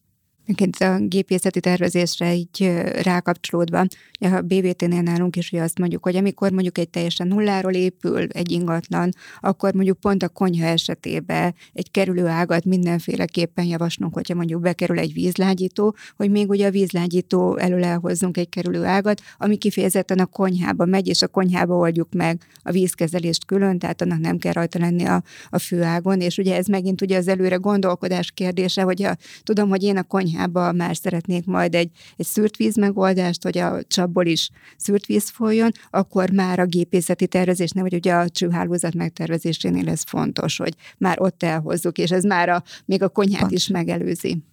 Egyébként a gépészeti tervezésre így rákapcsolódva, a BVT-nél nálunk is hogy azt mondjuk, hogy amikor mondjuk egy teljesen nulláról épül egy ingatlan, akkor mondjuk pont a konyha esetében egy kerülő ágat mindenféleképpen javaslunk, hogyha mondjuk bekerül egy vízlágyító, hogy még ugye a vízlágyító elől elhozzunk egy kerülő ágat, ami kifejezetten a konyhába megy, és a konyhába oldjuk meg a vízkezelést külön, tehát annak nem kell rajta lenni a, a főágon, és ugye ez megint ugye az előre gondolkodás kérdése, hogy a, tudom, hogy én a konyhában konyhába már szeretnék majd egy, egy szűrt víz megoldást, hogy a csapból is szűrt víz folyjon, akkor már a gépészeti tervezésnél, vagy ugye a csőhálózat megtervezésénél ez fontos, hogy már ott elhozzuk, és ez már a, még a konyhát Pont. is megelőzi.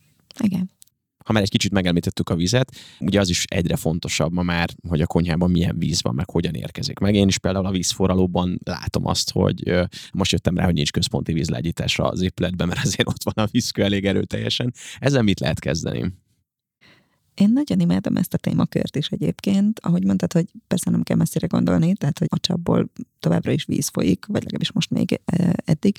Igen
ha már egy kicsit megemlítettük a vizet, ugye az is egyre fontosabb ma már, hogy a konyhában milyen víz van, meg hogyan érkezik. Meg én is például a vízforralóban látom azt, hogy most jöttem rá, hogy nincs központi vízlegyítésre az épületben, mert azért ott van a vízkő elég erőteljesen. Ezzel mit lehet kezdeni?
Én nagyon imádom ezt a témakört is egyébként, ahogy mondtad, hogy persze nem kell messzire gondolni, tehát hogy a csapból továbbra is víz folyik, vagy legalábbis most még eddig,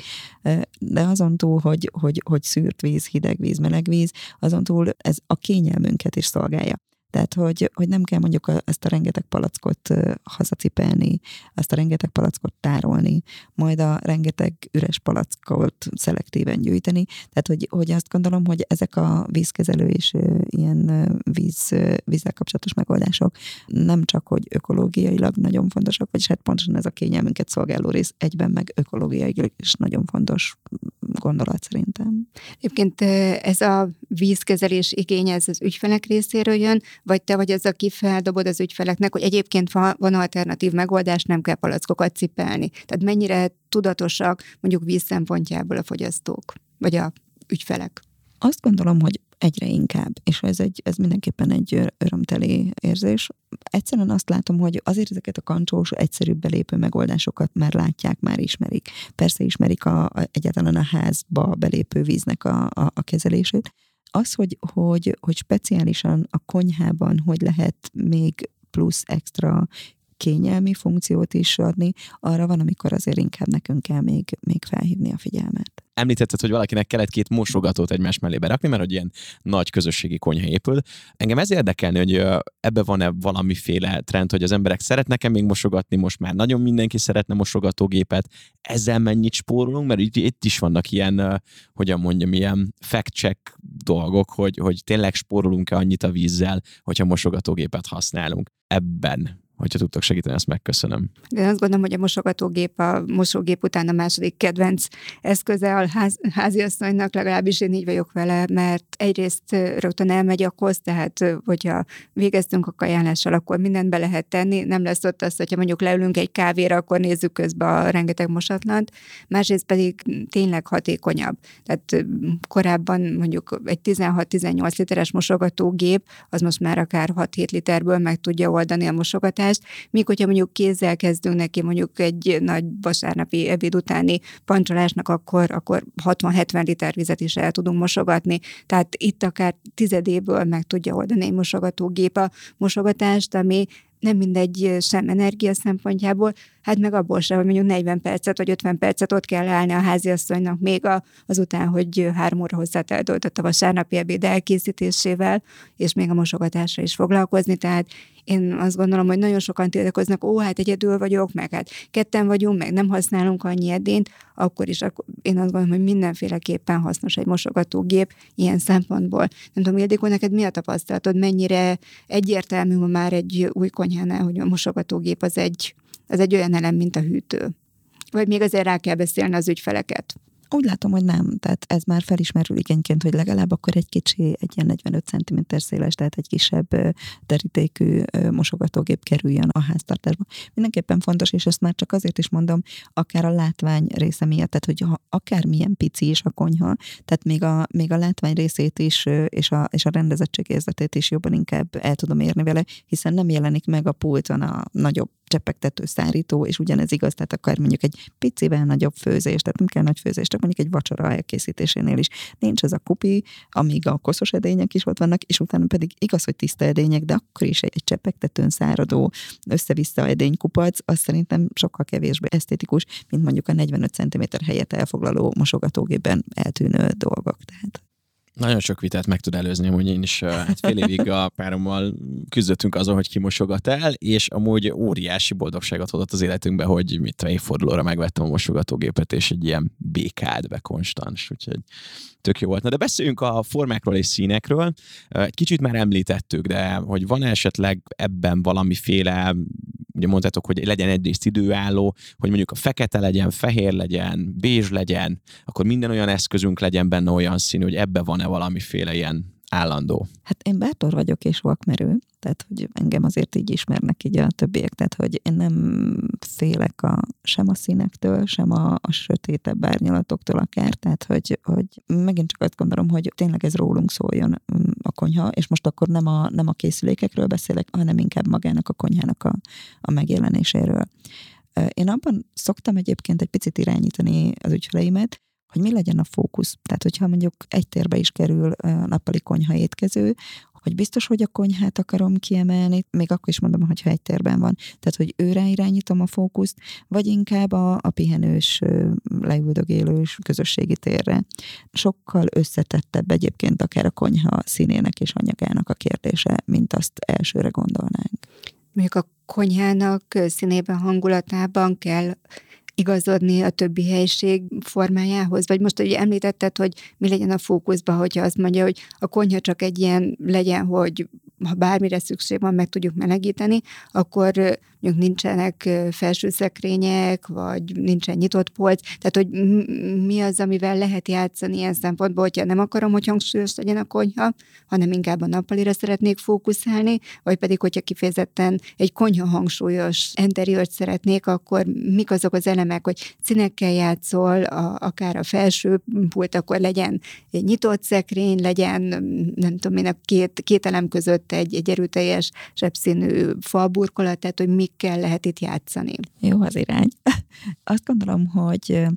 de azon túl, hogy, hogy, hogy szűrt víz, hideg víz, meleg víz, azon túl ez a kényelmünket is szolgálja. Tehát, hogy, hogy nem kell mondjuk ezt a rengeteg palackot hazacipelni, azt a rengeteg palackot tárolni, majd a rengeteg üres palackot szelektíven gyűjteni. Tehát, hogy, hogy azt gondolom, hogy ezek a vízkezelő és ilyen víz, vízzel kapcsolatos megoldások nem csak, hogy ökológiailag nagyon fontosak, vagyis hát pontosan ez a kényelmünket szolgáló rész egyben meg ökológiailag is nagyon fontos gondolat szerintem.
Egyébként ez a vízkezelés igénye, ez az ügyfelek részéről jön, vagy te vagy az, aki feldobod az ügyfeleknek, hogy egyébként van alternatív megoldás, nem kell palackokat cipelni. Tehát mennyire tudatosak mondjuk víz szempontjából a fogyasztók, vagy a ügyfelek?
Azt gondolom, hogy egyre inkább, és ez, egy, ez mindenképpen egy örömteli érzés. Egyszerűen azt látom, hogy azért ezeket a kancsós, egyszerűbb belépő megoldásokat már látják, már ismerik. Persze ismerik a, a, egyáltalán a házba belépő víznek a, a, a kezelését, az, hogy, hogy, hogy speciálisan a konyhában hogy lehet még plusz extra kényelmi funkciót is adni, arra van, amikor azért inkább nekünk kell még, még felhívni a figyelmet.
említetted, hogy valakinek kellett két mosogatót egymás mellé berakni, mert hogy ilyen nagy közösségi konyha épül. Engem ez érdekelni, hogy ebbe van-e valamiféle trend, hogy az emberek szeretnek-e még mosogatni, most már nagyon mindenki szeretne mosogatógépet, ezzel mennyit spórolunk, mert itt, is vannak ilyen, hogyan mondjam, ilyen fact-check dolgok, hogy, hogy tényleg spórolunk-e annyit a vízzel, hogyha mosogatógépet használunk. Ebben hogyha tudtok segíteni, ezt megköszönöm.
De azt gondolom, hogy a mosogatógép a mosógép után a második kedvenc eszköze a ház, háziasszonynak, legalábbis én így vagyok vele, mert egyrészt rögtön elmegy a kosz, tehát hogyha végeztünk a kajánlással, akkor mindent be lehet tenni, nem lesz ott az, hogyha mondjuk leülünk egy kávéra, akkor nézzük közben a rengeteg mosatlant, másrészt pedig tényleg hatékonyabb. Tehát korábban mondjuk egy 16-18 literes mosogatógép, az most már akár 6-7 literből meg tudja oldani a mosogatást, fogyasztást, míg hogyha mondjuk kézzel kezdünk neki mondjuk egy nagy vasárnapi ebéd utáni pancsolásnak, akkor, akkor 60-70 liter vizet is el tudunk mosogatni. Tehát itt akár tizedéből meg tudja oldani egy mosogatógép a mosogatást, ami nem mindegy sem energia szempontjából, hát meg abból sem, hogy mondjuk 40 percet vagy 50 percet ott kell állni a háziasszonynak még a, azután, hogy három óra hozzá eltöltött a vasárnapi ebéd elkészítésével, és még a mosogatásra is foglalkozni, tehát én azt gondolom, hogy nagyon sokan tiltakoznak, ó, hát egyedül vagyok, meg hát ketten vagyunk, meg nem használunk annyi edényt, akkor is akkor én azt gondolom, hogy mindenféleképpen hasznos egy mosogatógép ilyen szempontból. Nem tudom, Ildikó, neked mi a tapasztalatod, mennyire egyértelmű már egy új konyhánál, hogy a mosogatógép az egy, az egy olyan elem, mint a hűtő? Vagy még azért rá kell beszélni az ügyfeleket?
Úgy látom, hogy nem. Tehát ez már felismerül igényként, hogy legalább akkor egy kicsi, egy ilyen 45 cm széles, tehát egy kisebb terítékű mosogatógép kerüljön a háztartásba. Mindenképpen fontos, és ezt már csak azért is mondom, akár a látvány része miatt, tehát hogy ha akár milyen pici is a konyha, tehát még a, még a látvány részét is, és a, és a rendezettség érzetét is jobban inkább el tudom érni vele, hiszen nem jelenik meg a pulton a nagyobb csepegtető szárító, és ugyanez igaz, tehát akár mondjuk egy picivel nagyobb főzés, tehát nem kell nagy főzés, csak mondjuk egy vacsora elkészítésénél is nincs az a kupi, amíg a koszos edények is ott vannak, és utána pedig igaz, hogy tiszta edények, de akkor is egy, egy csepegtetőn száradó össze-vissza edénykupac, az szerintem sokkal kevésbé esztétikus, mint mondjuk a 45 cm helyet elfoglaló mosogatógépben eltűnő dolgok. Tehát
nagyon sok vitát meg tud előzni, hogy én is hát fél évig a párommal küzdöttünk azon, hogy kimosogat el, és amúgy óriási boldogságot hozott az életünkbe, hogy mit évfordulóra megvettem a mosogatógépet, és egy ilyen békád be konstans, úgyhogy tök jó volt. Na de beszéljünk a formákról és színekről. Egy kicsit már említettük, de hogy van esetleg ebben valamiféle ugye mondtátok, hogy legyen egyrészt időálló, hogy mondjuk a fekete legyen, fehér legyen, bézs legyen, akkor minden olyan eszközünk legyen benne olyan színű, hogy ebbe van-e valamiféle ilyen állandó?
Hát én bátor vagyok és vakmerő, tehát hogy engem azért így ismernek így a többiek, tehát hogy én nem félek a, sem a színektől, sem a, a sötétebb árnyalatoktól akár, tehát hogy, hogy megint csak azt gondolom, hogy tényleg ez rólunk szóljon mm, a konyha, és most akkor nem a, nem a készülékekről beszélek, hanem inkább magának a konyhának a, a megjelenéséről. Én abban szoktam egyébként egy picit irányítani az ügyfeleimet, hogy mi legyen a fókusz. Tehát, hogyha mondjuk egy térbe is kerül nappali konyha étkező, hogy biztos, hogy a konyhát akarom kiemelni, még akkor is mondom, hogyha egy térben van. Tehát, hogy őre irányítom a fókuszt, vagy inkább a, a pihenős, leüldögélős közösségi térre. Sokkal összetettebb egyébként akár a konyha színének és anyagának a kérdése, mint azt elsőre gondolnánk.
Mondjuk a konyhának színében, hangulatában kell igazodni a többi helység formájához? Vagy most, hogy említetted, hogy mi legyen a fókuszban, hogyha azt mondja, hogy a konyha csak egy ilyen legyen, hogy ha bármire szükség van, meg tudjuk melegíteni, akkor mondjuk nincsenek felső szekrények, vagy nincsen nyitott polc, tehát hogy mi az, amivel lehet játszani ilyen szempontból, hogyha nem akarom, hogy hangsúlyos legyen a konyha, hanem inkább a nappalira szeretnék fókuszálni, vagy pedig, hogyha kifejezetten egy konyha hangsúlyos interiört szeretnék, akkor mik azok az elemek, hogy színekkel játszol, a, akár a felső pult, akkor legyen egy nyitott szekrény, legyen, nem tudom én, a két, két elem között egy, egy erőteljes zsebszínű falburkolat, tehát hogy mikkel lehet itt játszani.
Jó az irány. Azt gondolom, hogy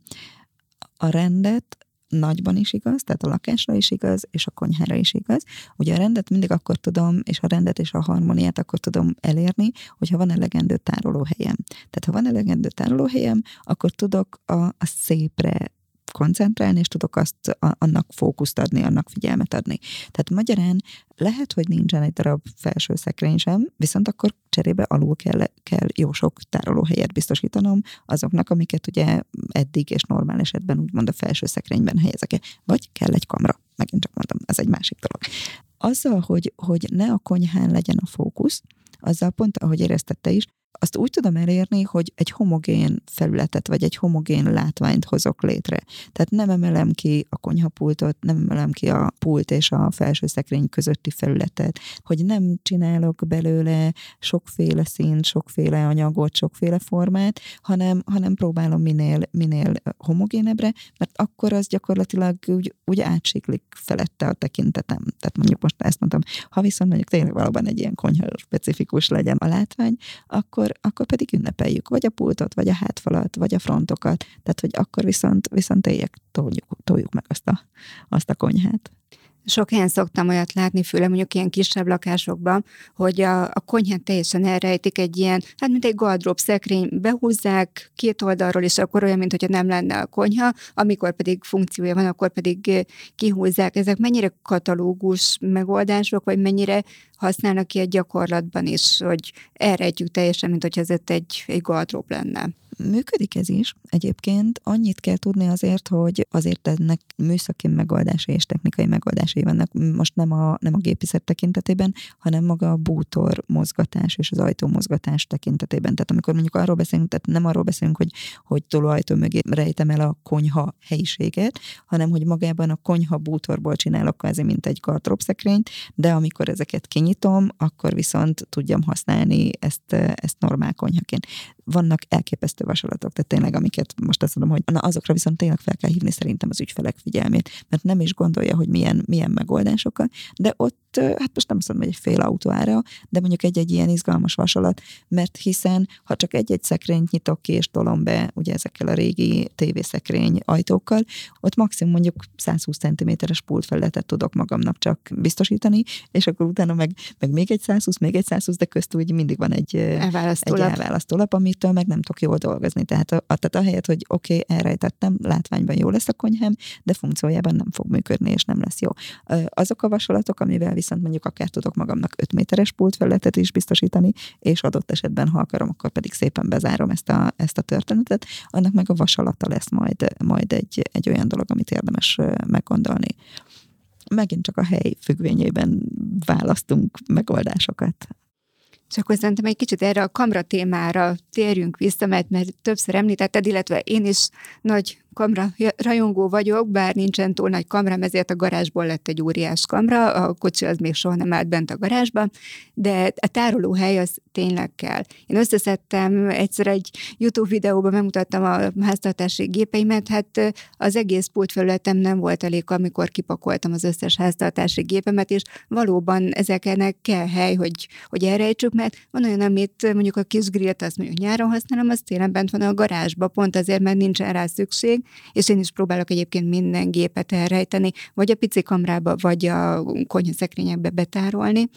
a rendet nagyban is igaz, tehát a lakásra is igaz, és a konyhára is igaz. Ugye a rendet mindig akkor tudom, és a rendet és a harmóniát akkor tudom elérni, hogyha van elegendő tárolóhelyem. Tehát ha van elegendő tárolóhelyem, akkor tudok a, a szépre koncentrálni, és tudok azt annak fókuszt adni, annak figyelmet adni. Tehát magyarán lehet, hogy nincsen egy darab felső szekrény sem, viszont akkor cserébe alul kell, kell jó sok tárolóhelyet biztosítanom azoknak, amiket ugye eddig és normál esetben úgymond a felső szekrényben helyezek. Vagy kell egy kamra. Megint csak mondom, ez egy másik dolog. Azzal, hogy, hogy ne a konyhán legyen a fókusz, azzal pont, ahogy éreztette is, azt úgy tudom elérni, hogy egy homogén felületet, vagy egy homogén látványt hozok létre. Tehát nem emelem ki a konyhapultot, nem emelem ki a pult és a felső szekrény közötti felületet, hogy nem csinálok belőle sokféle színt, sokféle anyagot, sokféle formát, hanem, hanem próbálom minél, minél homogénebbre, mert akkor az gyakorlatilag úgy, úgy átsiklik felette a tekintetem. Tehát mondjuk most ezt mondtam, ha viszont mondjuk tényleg valóban egy ilyen konyha specifikus legyen a látvány, akkor akkor, akkor pedig ünnepeljük, vagy a pultot, vagy a hátfalat, vagy a frontokat, tehát hogy akkor viszont, viszont éljek, toljuk, toljuk meg azt a, azt a konyhát.
Sok helyen szoktam olyat látni, főleg mondjuk ilyen kisebb lakásokban, hogy a, a konyhát teljesen elrejtik egy ilyen, hát mint egy gardrób szekrény, behúzzák két oldalról, és akkor olyan, mintha nem lenne a konyha, amikor pedig funkciója van, akkor pedig kihúzzák. Ezek mennyire katalógus megoldások, vagy mennyire használnak egy gyakorlatban is, hogy elrejtjük teljesen, mint hogyha ez egy, egy gardrób lenne.
Működik ez is. Egyébként annyit kell tudni azért, hogy azért ennek műszaki megoldásai és technikai megoldásai vannak. Most nem a, nem a gépiszet tekintetében, hanem maga a bútor mozgatás és az ajtó mozgatás tekintetében. Tehát amikor mondjuk arról beszélünk, tehát nem arról beszélünk, hogy, hogy tolóajtó mögé rejtem el a konyha helyiséget, hanem hogy magában a konyha bútorból csinálok kvázi, mint egy gardróbszekrényt, de amikor ezeket kinyitom, akkor viszont tudjam használni ezt, ezt normál konyhaként. Vannak elképesztő vasalatok, tehát tényleg, amiket most azt mondom, hogy na, azokra viszont tényleg fel kell hívni szerintem az ügyfelek figyelmét, mert nem is gondolja, hogy milyen, milyen megoldásokkal, de ott, hát most nem azt mondom, hogy egy fél autóára, de mondjuk egy-egy ilyen izgalmas vasalat, mert hiszen, ha csak egy-egy szekrényt nyitok ki és tolom be, ugye ezekkel a régi tévészekrény ajtókkal, ott maximum mondjuk 120 cm-es pultfelületet tudok magamnak csak biztosítani, és akkor utána meg, meg még egy 120, még egy 120, de köztük úgy mindig van egy elválasztólap, egy elválasztólap amitől meg nem tudok jól dolgozni. Tehát, a, a, tehát ahelyett, hogy oké, okay, elrejtettem, látványban jó lesz a konyhám, de funkciójában nem fog működni, és nem lesz jó. Azok a vasalatok, amivel viszont mondjuk akár tudok magamnak 5 méteres pultfelületet is biztosítani, és adott esetben, ha akarom, akkor pedig szépen bezárom ezt a, ezt a történetet, annak meg a vasalata lesz majd, majd egy, egy olyan dolog, amit érdemes meggondolni megint csak a hely függvényében választunk megoldásokat.
És akkor szerintem egy kicsit erre a kamra témára térjünk vissza, mert, mert többször említetted, illetve én is nagy kamra rajongó vagyok, bár nincsen túl nagy kamrám, ezért a garázsból lett egy óriás kamra, a kocsi az még soha nem állt bent a garázsban, de a tárolóhely az tényleg kell. Én összeszedtem egyszer egy YouTube videóban, megmutattam a háztartási gépeimet, hát az egész pultfelületem nem volt elég, amikor kipakoltam az összes háztartási gépemet, és valóban ezeknek kell hely, hogy, hogy elrejtsük, mert van olyan, amit mondjuk a kis grillt, azt mondjuk nyáron használom, az télen bent van a garázsba, pont azért, mert nincsen rá szükség, és én is próbálok egyébként minden gépet elrejteni, vagy a pici kamrába, vagy a konyhaszekrényekbe betárolni.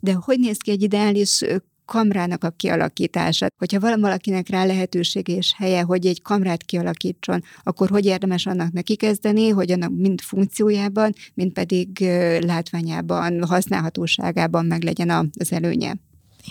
De hogy néz ki egy ideális kamrának a kialakítása. Hogyha valakinek rá lehetősége és helye, hogy egy kamrát kialakítson, akkor hogy érdemes annak neki kezdeni, hogy annak mind funkciójában, mind pedig látványában, használhatóságában meg legyen az előnye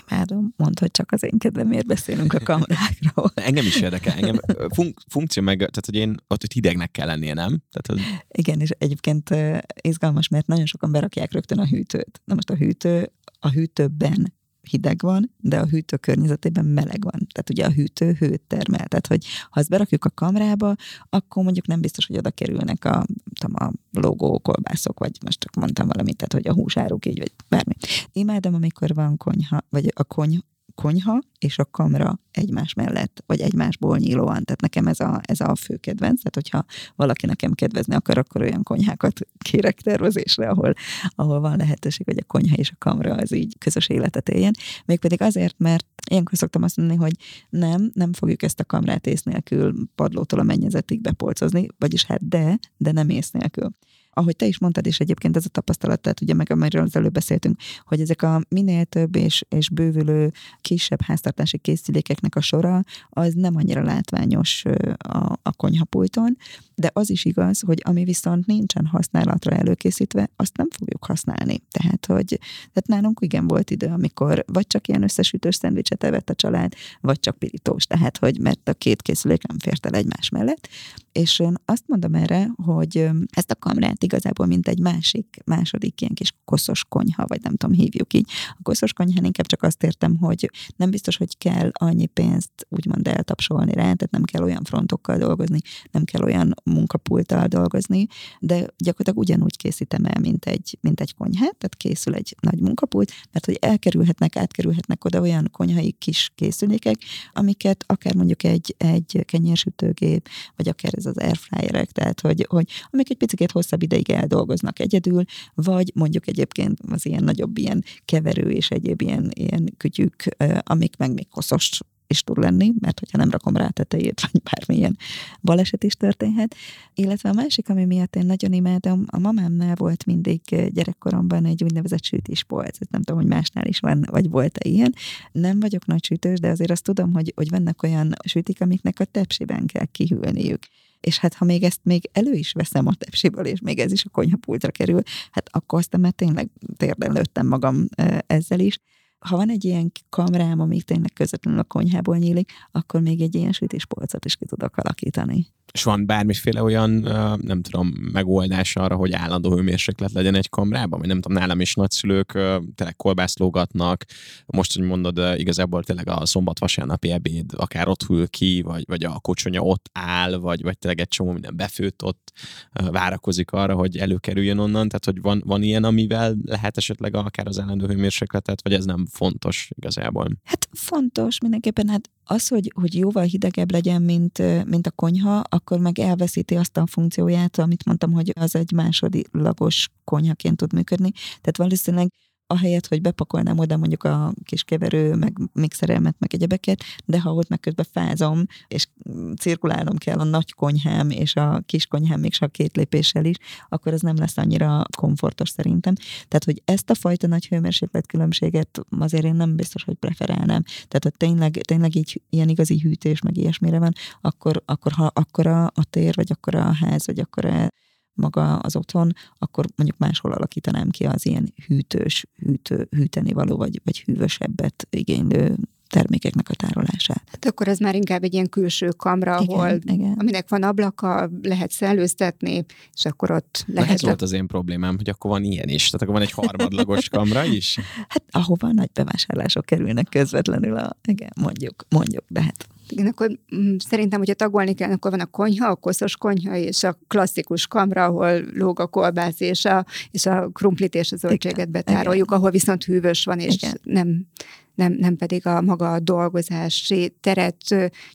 imádom, mondd, hogy csak az én kedvemért beszélünk a kamerákról.
engem is érdekel, engem fun- funkció meg, tehát hogy én ott hogy hidegnek kell lennie, nem? Tehát, hogy...
Igen, és egyébként izgalmas, mert nagyon sokan berakják rögtön a hűtőt. Na most a hűtő, a hűtőben hideg van, de a hűtő környezetében meleg van. Tehát ugye a hűtő hőt termel. Tehát, hogy ha ezt berakjuk a kamrába, akkor mondjuk nem biztos, hogy oda kerülnek a, tudom, a logó kolbászok, vagy most csak mondtam valamit, tehát hogy a húsáruk így, vagy bármi. Imádom, amikor van konyha, vagy a kony, konyha és a kamra egymás mellett, vagy egymásból nyílóan. Tehát nekem ez a, ez a fő kedvenc. Tehát, hogyha valaki nekem kedvezni akar, akkor olyan konyhákat kérek tervezésre, ahol, ahol van lehetőség, hogy a konyha és a kamra az így közös életet éljen. Mégpedig azért, mert ilyenkor szoktam azt mondani, hogy nem, nem fogjuk ezt a kamrát ész nélkül padlótól a mennyezetig bepolcozni, vagyis hát de, de nem ész nélkül ahogy te is mondtad, és egyébként ez a tapasztalat, tehát ugye meg amiről az előbb beszéltünk, hogy ezek a minél több és, és bővülő kisebb háztartási készülékeknek a sora, az nem annyira látványos a, a konyhapulton, de az is igaz, hogy ami viszont nincsen használatra előkészítve, azt nem fogjuk használni. Tehát, hogy tehát nálunk igen volt idő, amikor vagy csak ilyen összesütős szendvicset evett a család, vagy csak pirítós. Tehát, hogy mert a két készülék nem fért el egymás mellett. És én azt mondom erre, hogy ezt a kamrát igazából mint egy másik, második ilyen kis koszos konyha, vagy nem tudom, hívjuk így. A koszos konyhán inkább csak azt értem, hogy nem biztos, hogy kell annyi pénzt úgymond eltapsolni rá, tehát nem kell olyan frontokkal dolgozni, nem kell olyan munkapulttal dolgozni, de gyakorlatilag ugyanúgy készítem el, mint egy, mint egy konyhát, tehát készül egy nagy munkapult, mert hogy elkerülhetnek, átkerülhetnek oda olyan konyhai kis készülékek, amiket akár mondjuk egy, egy kenyérsütőgép, vagy akár ez az airfryerek, tehát hogy, hogy amik egy picit hosszabb ideig eldolgoznak egyedül, vagy mondjuk egyébként az ilyen nagyobb ilyen keverő és egyéb ilyen, ilyen kütyük, amik meg még koszos is tud lenni, mert hogyha nem rakom rá tetejét, vagy bármilyen baleset is történhet. Illetve a másik, ami miatt én nagyon imádom, a mamámnál volt mindig gyerekkoromban egy úgynevezett sütéspolc. Nem tudom, hogy másnál is van, vagy volt-e ilyen. Nem vagyok nagy sütős, de azért azt tudom, hogy, hogy vannak olyan sütik, amiknek a tepsiben kell kihűlniük és hát ha még ezt még elő is veszem a tepsiből, és még ez is a konyhapultra kerül, hát akkor aztán már tényleg térden lőttem magam ezzel is ha van egy ilyen kamrám, ami tényleg közvetlenül a konyhából nyílik, akkor még egy ilyen sütéspolcot is ki tudok alakítani.
És van bármiféle olyan, nem tudom, megoldás arra, hogy állandó hőmérséklet legyen egy kamrában? Vagy nem tudom, nálam is nagyszülők tényleg kolbászlógatnak. Most, hogy mondod, igazából tényleg a szombat-vasárnapi ebéd akár ott hűl ki, vagy, vagy a kocsonya ott áll, vagy, vagy tényleg egy csomó minden befőtt ott várakozik arra, hogy előkerüljön onnan. Tehát, hogy van, van ilyen, amivel lehet esetleg akár az állandó hőmérsékletet, vagy ez nem fontos igazából?
Hát fontos mindenképpen, hát az, hogy, hogy jóval hidegebb legyen, mint, mint a konyha, akkor meg elveszíti azt a funkcióját, amit mondtam, hogy az egy másodlagos konyhaként tud működni. Tehát valószínűleg ahelyett, hogy bepakolnám oda mondjuk a kis keverő, meg mixerelmet, meg egyebeket, de ha ott meg közben fázom, és cirkulálnom kell a nagy konyhám és a kis konyhám még csak két lépéssel is, akkor ez nem lesz annyira komfortos szerintem. Tehát, hogy ezt a fajta nagy hőmérséklet különbséget azért én nem biztos, hogy preferálnám. Tehát, hogy tényleg, tényleg így ilyen igazi hűtés, meg ilyesmire van, akkor, akkor ha akkor a, tér, vagy akkor a ház, vagy akkor maga az otthon, akkor mondjuk máshol alakítanám ki az ilyen hűtős, hűtő, hűteni való, vagy, vagy hűvösebbet igénylő termékeknek a tárolását.
Hát akkor ez már inkább egy ilyen külső kamra, igen, ahol, igen. aminek van ablaka, lehet szellőztetni, és akkor ott lehet...
ez volt az én problémám, hogy akkor van ilyen is, tehát akkor van egy harmadlagos kamra is?
Hát ahova nagy bevásárlások kerülnek közvetlenül, a, igen, mondjuk, mondjuk, de hát
igen, akkor mm, szerintem, hogyha tagolni kell, akkor van a konyha, a koszos konyha, és a klasszikus kamra, ahol lóg a kolbász, és a, és a krumplit és a zöldséget betároljuk, ahol viszont hűvös van, és Igen. nem nem, nem pedig a maga a dolgozási teret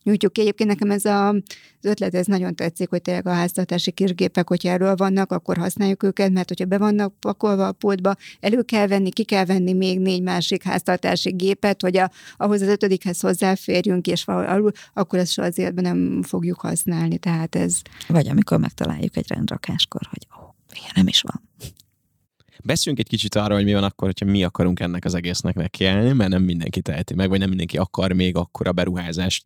nyújtjuk ki. Egyébként nekem ez a, az ötlet, ez nagyon tetszik, hogy tényleg a háztartási kisgépek, hogyha erről vannak, akkor használjuk őket, mert hogyha be vannak pakolva a pultba, elő kell venni, ki kell venni még négy másik háztartási gépet, hogy a, ahhoz az ötödikhez hozzáférjünk, és alul, akkor ezt soha az életben nem fogjuk használni. Tehát ez...
Vagy amikor megtaláljuk egy rendrakáskor, hogy ó, oh, nem is van.
Beszéljünk egy kicsit arról, hogy mi van akkor, hogyha mi akarunk ennek az egésznek nekiállni, mert nem mindenki teheti meg, vagy nem mindenki akar még akkora beruházást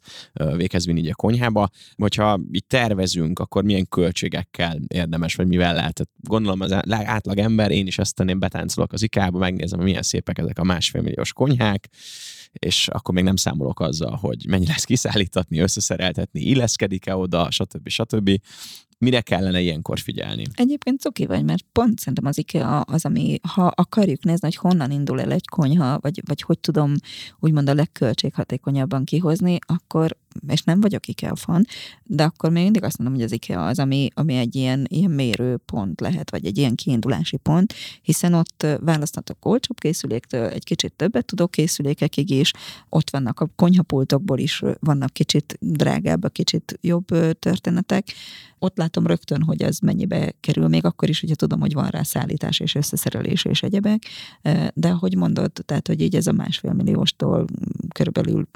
véghez vinni a konyhába. Hogyha itt tervezünk, akkor milyen költségekkel érdemes, vagy mivel lehet. Gondolom az átlag ember, én is ezt tenném, betáncolok az ikába, megnézem, milyen szépek ezek a másfél milliós konyhák, és akkor még nem számolok azzal, hogy mennyi lesz kiszállítatni, összeszereltetni, illeszkedik-e oda, stb. stb. Mire kellene ilyenkor figyelni?
Egyébként cuki vagy, mert pont szerintem az IKEA az, ami, ha akarjuk nézni, hogy honnan indul el egy konyha, vagy, vagy hogy tudom úgymond a legköltséghatékonyabban kihozni, akkor és nem vagyok IKEA fan, de akkor még mindig azt mondom, hogy az IKEA az, ami, ami egy ilyen, ilyen mérőpont lehet, vagy egy ilyen kiindulási pont, hiszen ott választhatok olcsóbb készüléktől, egy kicsit többet tudok készülékekig is, ott vannak a konyhapultokból is, vannak kicsit drágább, kicsit jobb történetek, ott látom rögtön, hogy ez mennyibe kerül, még akkor is, hogyha tudom, hogy van rá szállítás és összeszerelés és egyebek, de hogy mondod, tehát, hogy így ez a másfél millióstól körülbelül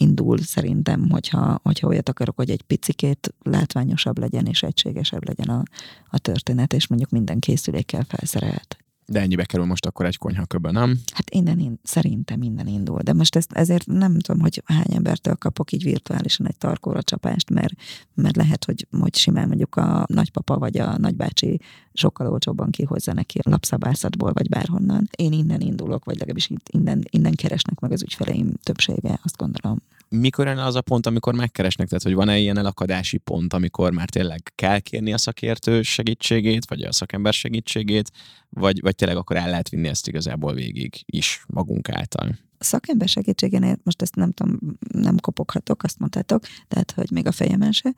indul szerintem, hogyha, hogyha olyat akarok, hogy egy picikét látványosabb legyen és egységesebb legyen a, a történet, és mondjuk minden készülékkel felszerelt.
De ennyibe kerül most akkor egy konyhaköbben, nem?
Hát innen, in, szerintem minden indul. De most ezt, ezért nem tudom, hogy hány embertől kapok így virtuálisan egy tarkóra csapást, mert, mert lehet, hogy, hogy simán mondjuk a nagypapa vagy a nagybácsi sokkal olcsóbban kihozza neki a lapszabászatból, vagy bárhonnan. Én innen indulok, vagy legalábbis innen, innen keresnek meg az ügyfeleim többsége, azt gondolom
mikor jön az a pont, amikor megkeresnek? Tehát, hogy van-e ilyen elakadási pont, amikor már tényleg kell kérni a szakértő segítségét, vagy a szakember segítségét, vagy, vagy tényleg akkor el lehet vinni ezt igazából végig is magunk által?
A szakember segítségénél, most ezt nem tudom, nem kopoghatok, azt mondtátok, tehát, hogy még a fejemen se,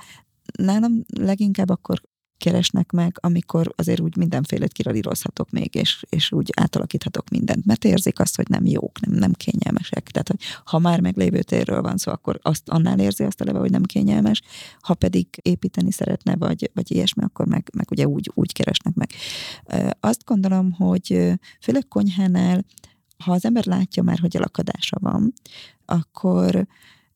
nálam leginkább akkor keresnek meg, amikor azért úgy mindenfélét kiradírozhatok még, és, és úgy átalakíthatok mindent, mert érzik azt, hogy nem jók, nem, nem kényelmesek. Tehát, hogy ha már meglévő térről van szó, akkor azt annál érzi azt eleve, hogy nem kényelmes, ha pedig építeni szeretne, vagy, vagy ilyesmi, akkor meg, meg ugye úgy, úgy keresnek meg. Azt gondolom, hogy főleg konyhánál, ha az ember látja már, hogy elakadása van, akkor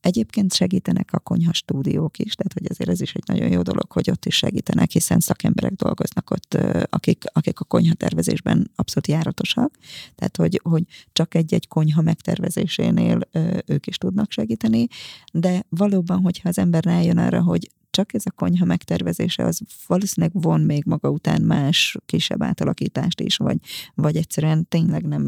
Egyébként segítenek a konyha stúdiók is, tehát hogy azért ez is egy nagyon jó dolog, hogy ott is segítenek, hiszen szakemberek dolgoznak ott, akik, akik a konyha tervezésben abszolút járatosak. Tehát, hogy, hogy csak egy-egy konyha megtervezésénél ők is tudnak segíteni, de valóban, hogyha az ember rájön arra, hogy csak ez a konyha megtervezése, az valószínűleg von még maga után más kisebb átalakítást is, vagy, vagy egyszerűen tényleg nem,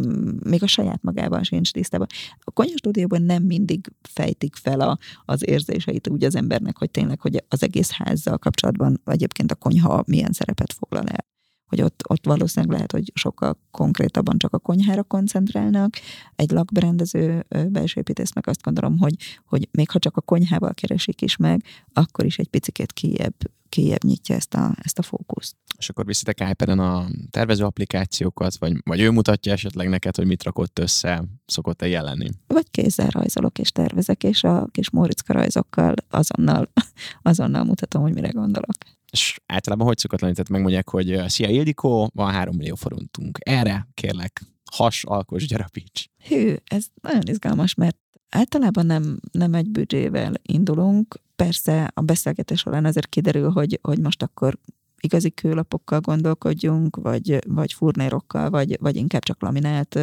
még a saját magával sincs tisztában. A konyha stúdióban nem mindig fejtik fel a, az érzéseit úgy az embernek, hogy tényleg, hogy az egész házzal kapcsolatban, egyébként a konyha milyen szerepet foglal el hogy ott, ott valószínűleg lehet, hogy sokkal konkrétabban csak a konyhára koncentrálnak. Egy lakberendező belsőépítész meg azt gondolom, hogy, hogy még ha csak a konyhával keresik is meg, akkor is egy picit kijebb, kijebb nyitja ezt a, ezt a fókuszt.
És akkor viszitek iPad-en a tervező applikációkat, vagy, vagy ő mutatja esetleg neked, hogy mit rakott össze, szokott-e jelenni?
Vagy kézzel rajzolok és tervezek, és a kis Móriczka rajzokkal azonnal, azonnal mutatom, hogy mire gondolok
és általában hogy szokott? Tehát megmondják, hogy szia Ildikó, van 3 millió forintunk. Erre kérlek, has, alkos, gyarapíts.
Hű, ez nagyon izgalmas, mert általában nem, nem egy büdzsével indulunk. Persze a beszélgetés során azért kiderül, hogy, hogy most akkor igazi kőlapokkal gondolkodjunk, vagy, vagy furnérokkal, vagy, vagy inkább csak laminált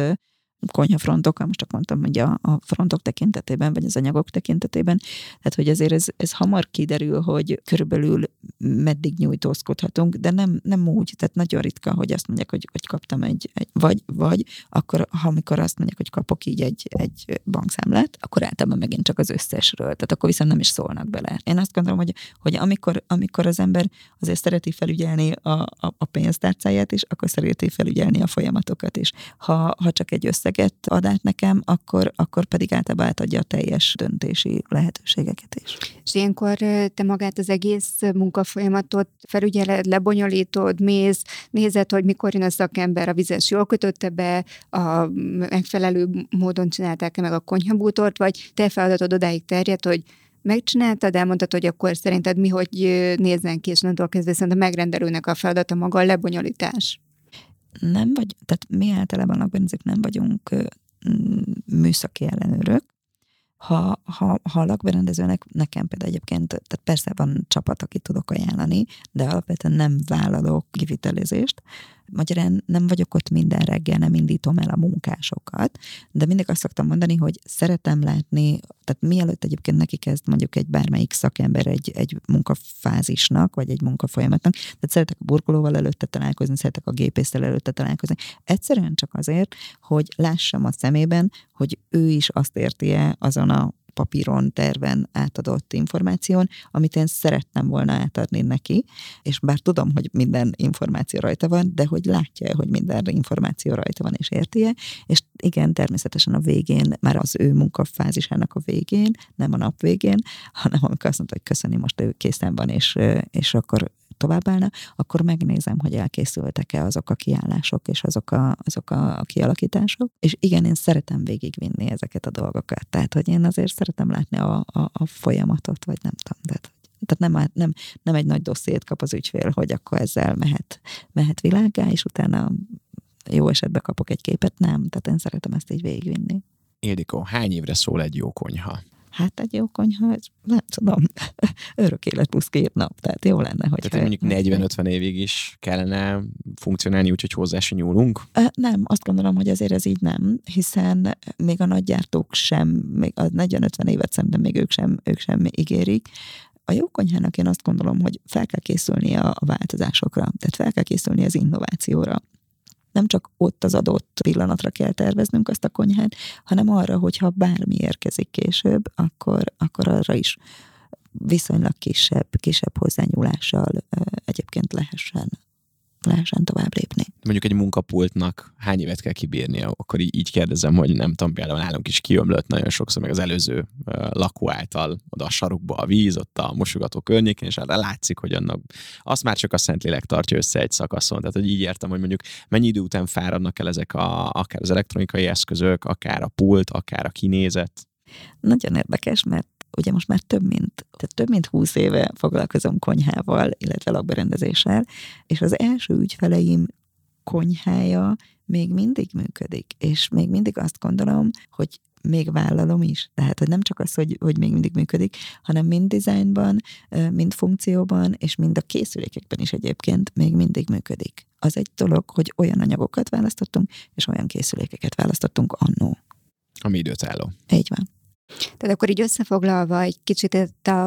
konyhafrontokkal, most csak mondtam, hogy a, a frontok tekintetében, vagy az anyagok tekintetében, tehát hogy azért ez, ez hamar kiderül, hogy körülbelül meddig nyújtózkodhatunk, de nem, nem úgy, tehát nagyon ritka, hogy azt mondják, hogy, hogy kaptam egy, egy vagy, vagy, akkor ha amikor azt mondják, hogy kapok így egy, egy bankszámlát, akkor általában megint csak az összesről, tehát akkor viszont nem is szólnak bele. Én azt gondolom, hogy, hogy amikor, amikor az ember azért szereti felügyelni a, a, a pénztárcáját is, akkor szereti felügyelni a folyamatokat is. Ha, ha csak egy össze összeget ad át nekem, akkor, akkor pedig általában átadja a teljes döntési lehetőségeket is.
És ilyenkor te magát az egész munkafolyamatot felügyeled, lebonyolítod, mész, nézed, hogy mikor jön a szakember, a vizes jól kötötte be, a megfelelő módon csinálták-e meg a konyhabútort, vagy te feladatod odáig terjed, hogy megcsináltad, elmondtad, hogy akkor szerinted mi hogy nézzen ki, és onnantól kezdve szerintem megrendelőnek a feladata maga a lebonyolítás
nem vagy, tehát mi általában lakbenzők nem vagyunk műszaki ellenőrök, ha, ha, ha a lakberendezőnek, nekem például egyébként, tehát persze van csapat, akit tudok ajánlani, de alapvetően nem vállalok kivitelezést, Magyarán nem vagyok ott minden reggel, nem indítom el a munkásokat, de mindig azt szoktam mondani, hogy szeretem látni, tehát mielőtt egyébként neki kezd mondjuk egy bármelyik szakember egy, egy munkafázisnak, vagy egy munkafolyamatnak, tehát szeretek a burkolóval előtte találkozni, szeretek a gépésztel előtte találkozni. Egyszerűen csak azért, hogy lássam a szemében, hogy ő is azt érti-e azon a papíron, terven átadott információn, amit én szerettem volna átadni neki, és bár tudom, hogy minden információ rajta van, de hogy látja hogy minden információ rajta van és érti -e, és igen, természetesen a végén, már az ő munkafázisának a végén, nem a nap végén, hanem amikor azt mondta, hogy köszöni, most ő készen van, és, és akkor továbbállna, akkor megnézem, hogy elkészültek-e azok a kiállások és azok a, azok a, kialakítások. És igen, én szeretem végigvinni ezeket a dolgokat. Tehát, hogy én azért szeretem látni a, a, a folyamatot, vagy nem tudom, tehát tehát nem, nem, nem egy nagy dossziét kap az ügyfél, hogy akkor ezzel mehet, mehet világá, és utána jó esetben kapok egy képet, nem. Tehát én szeretem ezt így végigvinni.
Ildikó, hány évre szól egy jó konyha?
Hát egy jó konyha, ez nem tudom, örök élet plusz két nap, tehát jó lenne, hogy...
Tehát mondjuk 40-50 évig is kellene funkcionálni, úgyhogy hozzá se nyúlunk?
Nem, azt gondolom, hogy azért ez így nem, hiszen még a nagygyártók sem, még a 40-50 évet szerintem még ők sem, ők sem ígérik. A jó konyhának én azt gondolom, hogy fel kell készülnie a változásokra, tehát fel kell készülni az innovációra nem csak ott az adott pillanatra kell terveznünk azt a konyhát, hanem arra, hogyha bármi érkezik később, akkor, akkor arra is viszonylag kisebb, kisebb hozzányúlással egyébként lehessen lehessen tovább lépni.
Mondjuk egy munkapultnak hány évet kell kibírnia? Akkor így, így kérdezem, hogy nem tudom, például nálunk is kiömlött nagyon sokszor, meg az előző uh, lakó által oda a sarukba a víz, ott a mosogató környékén, és arra látszik, hogy annak azt már csak a Szentlélek tartja össze egy szakaszon. Tehát, hogy így értem, hogy mondjuk mennyi idő után fáradnak el ezek a, akár az elektronikai eszközök, akár a pult, akár a kinézet.
Nagyon érdekes, mert ugye most már több mint, tehát több mint húsz éve foglalkozom konyhával, illetve lakberendezéssel, és az első ügyfeleim konyhája még mindig működik, és még mindig azt gondolom, hogy még vállalom is. Tehát, hogy nem csak az, hogy, hogy még mindig működik, hanem mind dizájnban, mind funkcióban, és mind a készülékekben is egyébként még mindig működik. Az egy dolog, hogy olyan anyagokat választottunk, és olyan készülékeket választottunk annó.
Ami időtálló.
Így van.
Tehát akkor így összefoglalva egy kicsit,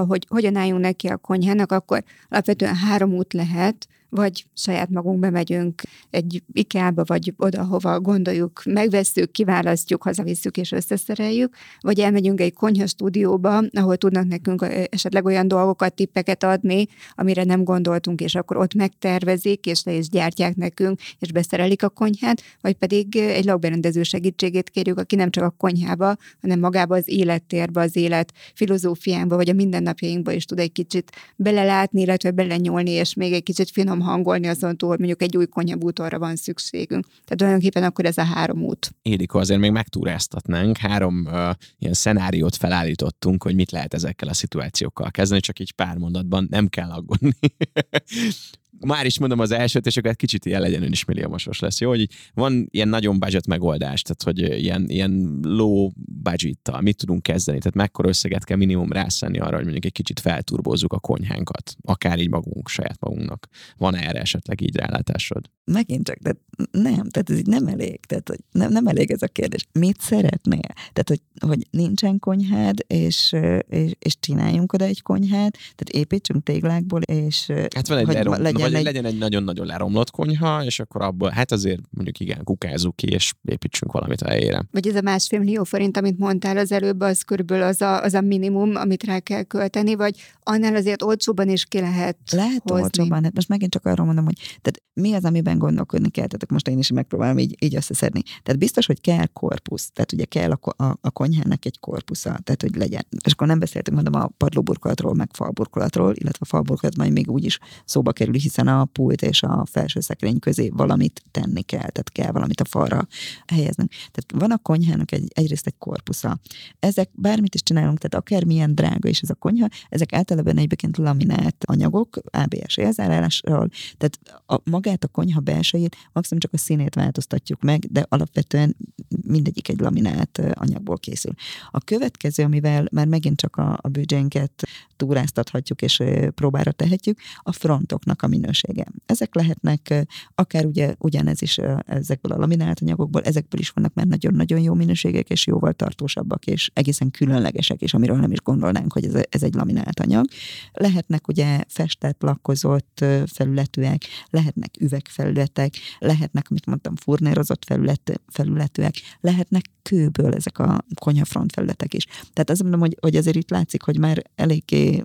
hogy hogyan álljunk neki a konyhának, akkor alapvetően három út lehet, vagy saját magunk bemegyünk egy IKEA-ba, vagy oda, hova gondoljuk, megveszünk, kiválasztjuk, hazavisszük és összeszereljük, vagy elmegyünk egy konyha stúdióba, ahol tudnak nekünk esetleg olyan dolgokat, tippeket adni, amire nem gondoltunk, és akkor ott megtervezik, és le is gyártják nekünk, és beszerelik a konyhát, vagy pedig egy lakberendező segítségét kérjük, aki nem csak a konyhába, hanem magába az élettérbe, az élet filozófiába, vagy a mindennapjainkba is tud egy kicsit belelátni, illetve belenyúlni, és még egy kicsit finom tudom hangolni azon túl, hogy mondjuk egy új konyhabútorra van szükségünk. Tehát tulajdonképpen akkor ez a három út.
Édiko, azért még megtúráztatnánk. Három uh, ilyen szenáriót felállítottunk, hogy mit lehet ezekkel a szituációkkal kezdeni, csak így pár mondatban nem kell aggódni. már is mondom az elsőt, és akkor kicsit ilyen legyen ön is milliómosos lesz, jó? Hogy van ilyen nagyon budget megoldás, tehát hogy ilyen, ilyen low budget mit tudunk kezdeni, tehát mekkora összeget kell minimum rászenni arra, hogy mondjuk egy kicsit felturbózzuk a konyhánkat, akár így magunk, saját magunknak. Van erre esetleg így rálátásod?
Megint csak, de nem, tehát ez így nem elég, tehát hogy nem, nem elég ez a kérdés. Mit szeretnél? Tehát, hogy, hogy nincsen konyhád, és, és, és csináljunk oda egy konyhát, tehát építsünk téglákból, és
hát van egy hogy lerom, legyen, egy... legyen egy nagyon-nagyon leromlott konyha, és akkor abból, hát azért mondjuk igen, kukázzuk ki, és építsünk valamit a helyére.
Vagy ez a másfél millió forint, amit mondtál az előbb, az körülbelül az a, az a minimum, amit rá kell költeni, vagy annál azért olcsóban is ki lehet
Lehet
hozni.
olcsóban, hát most megint csak arról mondom, hogy tehát mi az, amiben gondolkodni kell, tehát most én is megpróbálom így, így összeszedni. Tehát biztos, hogy kell korpusz, tehát ugye kell a, a, a konyhának egy korpusza, tehát hogy legyen. És akkor nem beszéltünk, mondom, a padlóburkolatról, meg falburkolatról, illetve a falburkolat majd még úgy is szóba kerül, hiszen a pult és a felső szekrény közé valamit tenni kell, tehát kell valamit a falra helyeznünk. Tehát van a konyhának egy, egyrészt egy korpusza. Ezek bármit is csinálunk, tehát akármilyen drága is ez a konyha, ezek általában egyébként laminált anyagok, ABS élzárással, tehát a, magát a konyha belsejét maximum csak a színét változtatjuk meg, de alapvetően mindegyik egy laminált anyagból készül. A következő, amivel már megint csak a, a büdzsénket túráztathatjuk és próbára tehetjük, a frontoknak a minősége. Ezek lehetnek akár ugye ugyanez is ezekből a laminált anyagokból, ezekből is vannak már nagyon-nagyon jó minőségek, és jóval tartósabbak, és egészen különlegesek is, amiről nem is gondolnánk, hogy ez, ez egy laminált anyag. Lehetnek ugye festett, lakkozott felületűek, lehetnek üvegfelületek, lehetnek, amit mondtam, furnérozott felület, felületűek, lehetnek kőből ezek a konyhafront felületek is. Tehát azt mondom, hogy, hogy azért itt látszik, hogy már eléggé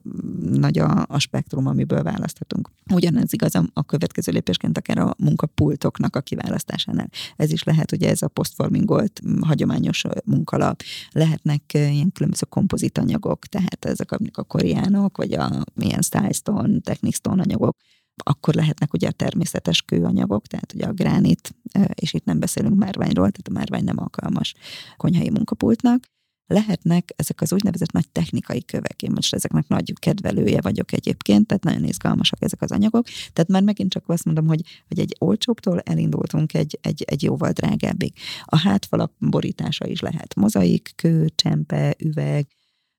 nagy a, a spektrum, amiből választhatunk. Ugyanez igaz a, következő lépésként akár a munkapultoknak a kiválasztásánál. Ez is lehet, ugye ez a postformingolt hagyományos munkalap. Lehetnek ilyen különböző kompozitanyagok, tehát ezek a koreánok, vagy a milyen stone, technic stone anyagok, akkor lehetnek ugye a természetes kőanyagok, tehát ugye a gránit, és itt nem beszélünk márványról, tehát a márvány nem alkalmas konyhai munkapultnak, lehetnek ezek az úgynevezett nagy technikai kövek. Én most ezeknek nagy kedvelője vagyok egyébként, tehát nagyon izgalmasak ezek az anyagok. Tehát már megint csak azt mondom, hogy, hogy egy olcsóbbtól elindultunk egy, egy, egy jóval drágábbig. A hátfalak borítása is lehet mozaik, kő, csempe, üveg,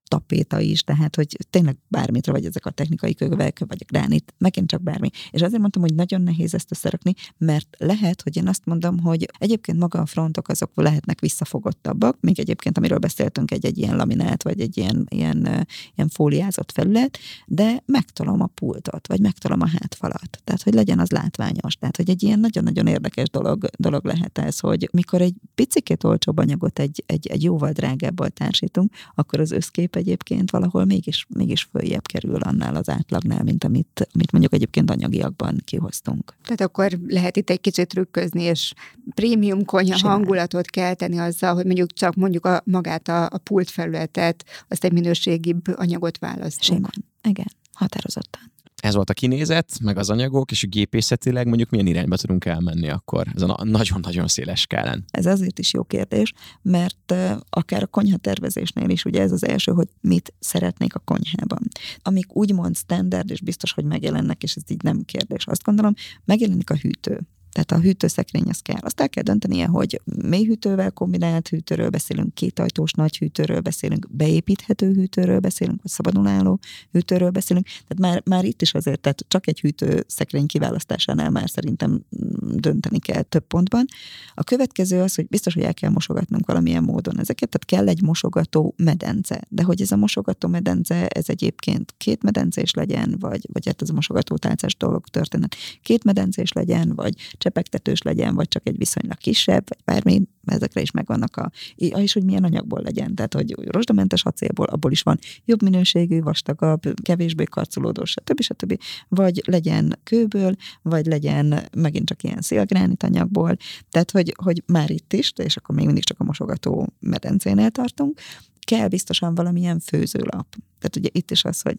tapéta is, tehát hogy tényleg bármit, vagy ezek a technikai kövek, vagy a gránit, megint csak bármi. És azért mondtam, hogy nagyon nehéz ezt összerakni, mert lehet, hogy én azt mondom, hogy egyébként maga a frontok azok lehetnek visszafogottabbak, még egyébként, amiről beszéltünk, egy-egy ilyen laminát, vagy egy ilyen, ilyen, ilyen fóliázott felület, de megtalom a pultot, vagy megtalom a hátfalat. Tehát, hogy legyen az látványos. Tehát, hogy egy ilyen nagyon-nagyon érdekes dolog, dolog lehet ez, hogy mikor egy picikét olcsóbb anyagot egy, egy, egy jóval drágábbal társítunk, akkor az összkép egyébként valahol mégis, mégis följebb kerül annál az átlagnál, mint amit, amit mondjuk egyébként anyagiakban kihoztunk.
Tehát akkor lehet itt egy kicsit trükközni, és prémium konyha Simán. hangulatot kelteni azzal, hogy mondjuk csak mondjuk a, magát a, a pult felületet, azt egy minőségibb anyagot választunk.
Simán. Igen, határozottan
ez volt a kinézet, meg az anyagok, és a gépészetileg mondjuk milyen irányba tudunk elmenni akkor Ez a nagyon-nagyon széles skálán.
Ez azért is jó kérdés, mert akár a konyha tervezésnél is ugye ez az első, hogy mit szeretnék a konyhában. Amik úgymond standard, és biztos, hogy megjelennek, és ez így nem kérdés, azt gondolom, megjelenik a hűtő. Tehát a hűtőszekrény az kell. Azt el kell döntenie, hogy hűtővel kombinált hűtőről beszélünk, kétajtós nagy hűtőről beszélünk, beépíthető hűtőről beszélünk, vagy szabadon álló hűtőről beszélünk. Tehát már, már itt is azért, tehát csak egy hűtőszekrény kiválasztásánál már szerintem mm, dönteni kell több pontban. A következő az, hogy biztos, hogy el kell mosogatnunk valamilyen módon ezeket, tehát kell egy mosogató medence. De hogy ez a mosogató medence, ez egyébként két medencés legyen, vagy, vagy hát ez a mosogató tálcás dolog történet, két medencés legyen, vagy csepegtetős legyen, vagy csak egy viszonylag kisebb, vagy bármi, ezekre is megvannak a, és hogy milyen anyagból legyen. Tehát, hogy rozsdamentes acélból, abból is van jobb minőségű, vastagabb, kevésbé karcolódós, stb. stb. Vagy legyen kőből, vagy legyen megint csak ilyen szélgránit anyagból. Tehát, hogy, hogy már itt is, és akkor még mindig csak a mosogató medencénél tartunk, kell biztosan valamilyen főzőlap. Tehát ugye itt is az, hogy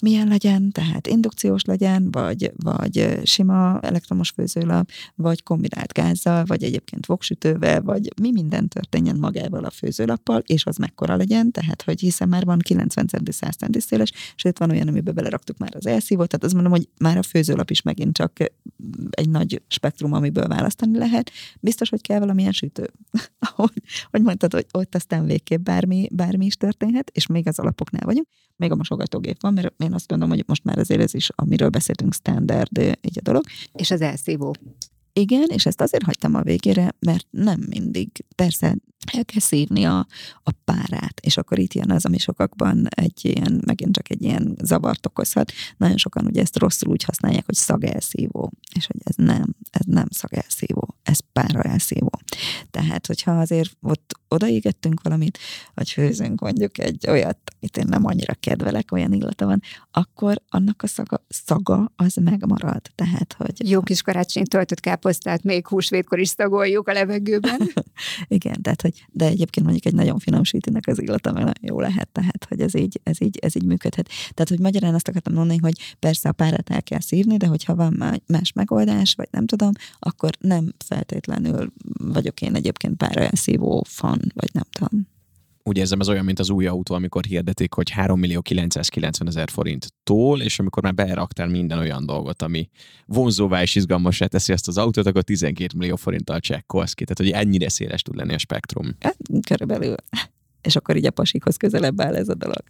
milyen legyen, tehát indukciós legyen, vagy, vagy sima elektromos főzőlap, vagy kombinált gázzal, vagy egyébként voksütővel, vagy mi minden történjen magával a főzőlappal, és az mekkora legyen, tehát hogy hiszen már van 90 centi, 100 centi széles, sőt van olyan, amiben beleraktuk már az elszívót, tehát azt mondom, hogy már a főzőlap is megint csak egy nagy spektrum, amiből választani lehet. Biztos, hogy kell valamilyen sütő. hogy, hogy mondtad, hogy ott aztán végképp bármi, bármi is történhet, és még az alapoknál vagyunk. Még a mosogatógép van, mert én azt gondolom, hogy most már azért ez is, amiről beszéltünk, standard így a dolog.
És az elszívó.
Igen, és ezt azért hagytam a végére, mert nem mindig. Persze el kell szívni a, a párát, és akkor itt jön az, ami sokakban egy ilyen, megint csak egy ilyen zavart okozhat. Nagyon sokan ugye ezt rosszul úgy használják, hogy szagelszívó, és hogy ez nem, ez nem szagelszívó, ez pára elszívó. Tehát, hogyha azért ott odaégettünk valamit, vagy főzünk mondjuk egy olyat, amit én nem annyira kedvelek, olyan illata van, akkor annak a szaga, szaga az megmarad. Tehát, hogy...
Jó kis karácsonyi töltött káposztát még húsvétkor is szagoljuk a levegőben.
Igen, tehát, hogy de egyébként mondjuk egy nagyon finom sütinek az illata nagyon jó lehet, tehát, hogy ez így, ez így, ez így működhet. Tehát, hogy magyarán azt akartam mondani, hogy persze a párat el kell szívni, de hogyha van más megoldás, vagy nem tudom, akkor nem feltétlenül vagyok én egyébként pára elszívó fan, vagy nem tudom
úgy érzem, ez olyan, mint az új autó, amikor hirdetik, hogy 3 millió 990 ezer forint tól, és amikor már beraktál minden olyan dolgot, ami vonzóvá és izgalmasá teszi ezt az autót, akkor 12 millió forinttal csekkolsz ki. Tehát, hogy ennyire széles tud lenni a spektrum.
Hát, körülbelül. És akkor így a pasikhoz közelebb áll ez a dolog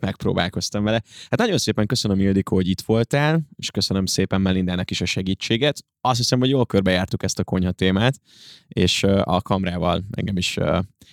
megpróbálkoztam vele. Hát nagyon szépen köszönöm, Ildikó, hogy itt voltál, és köszönöm szépen Melindának is a segítséget. Azt hiszem, hogy jól körbejártuk ezt a konyha témát, és a kamrával engem is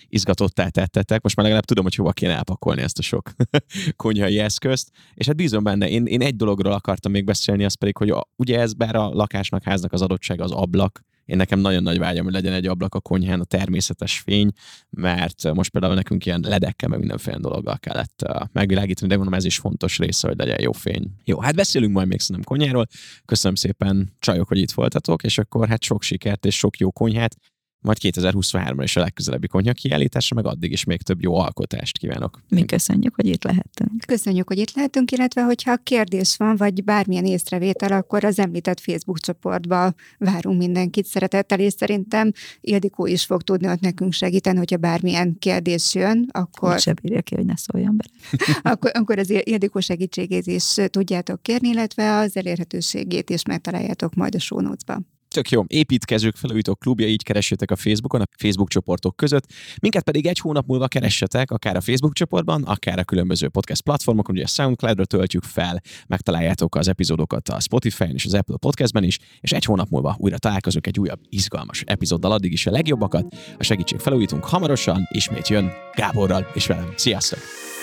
izgatottá tettetek. Most már legalább tudom, hogy hova kéne elpakolni ezt a sok konyhai eszközt. És hát bízom benne, én, én egy dologról akartam még beszélni, az pedig, hogy a, ugye ez bár a lakásnak, háznak az adottsága az ablak, én nekem nagyon nagy vágyam, hogy legyen egy ablak a konyhán, a természetes fény, mert most például nekünk ilyen ledekkel, meg mindenféle dologgal kellett megvilágítani, de mondom, ez is fontos része, hogy legyen jó fény. Jó, hát beszélünk majd még szerintem konyháról. Köszönöm szépen, csajok, hogy itt voltatok, és akkor hát sok sikert és sok jó konyhát majd 2023-ban is a legközelebbi konyha kiállításra, meg addig is még több jó alkotást kívánok.
Mi köszönjük, hogy itt lehettünk.
Köszönjük, hogy itt lehetünk, illetve hogyha kérdés van, vagy bármilyen észrevétel, akkor az említett Facebook csoportba várunk mindenkit szeretettel, és szerintem Ildikó is fog tudni ott nekünk segíteni, hogyha bármilyen kérdés jön, akkor... Úgy
se bírja ki, hogy ne szóljon bele.
akkor, akkor az Ildikó segítségét is tudjátok kérni, illetve az elérhetőségét is megtaláljátok majd a show notes-ban.
Tök jó, építkezők, felújítók klubja, így keressétek a Facebookon, a Facebook csoportok között. Minket pedig egy hónap múlva keressetek, akár a Facebook csoportban, akár a különböző podcast platformokon, ugye a Soundcloud-ra töltjük fel, megtaláljátok az epizódokat a Spotify-n és az Apple Podcastben is, és egy hónap múlva újra találkozunk egy újabb izgalmas epizóddal, addig is a legjobbakat, a segítség felújítunk hamarosan, ismét jön Gáborral és velem. Sziasztok!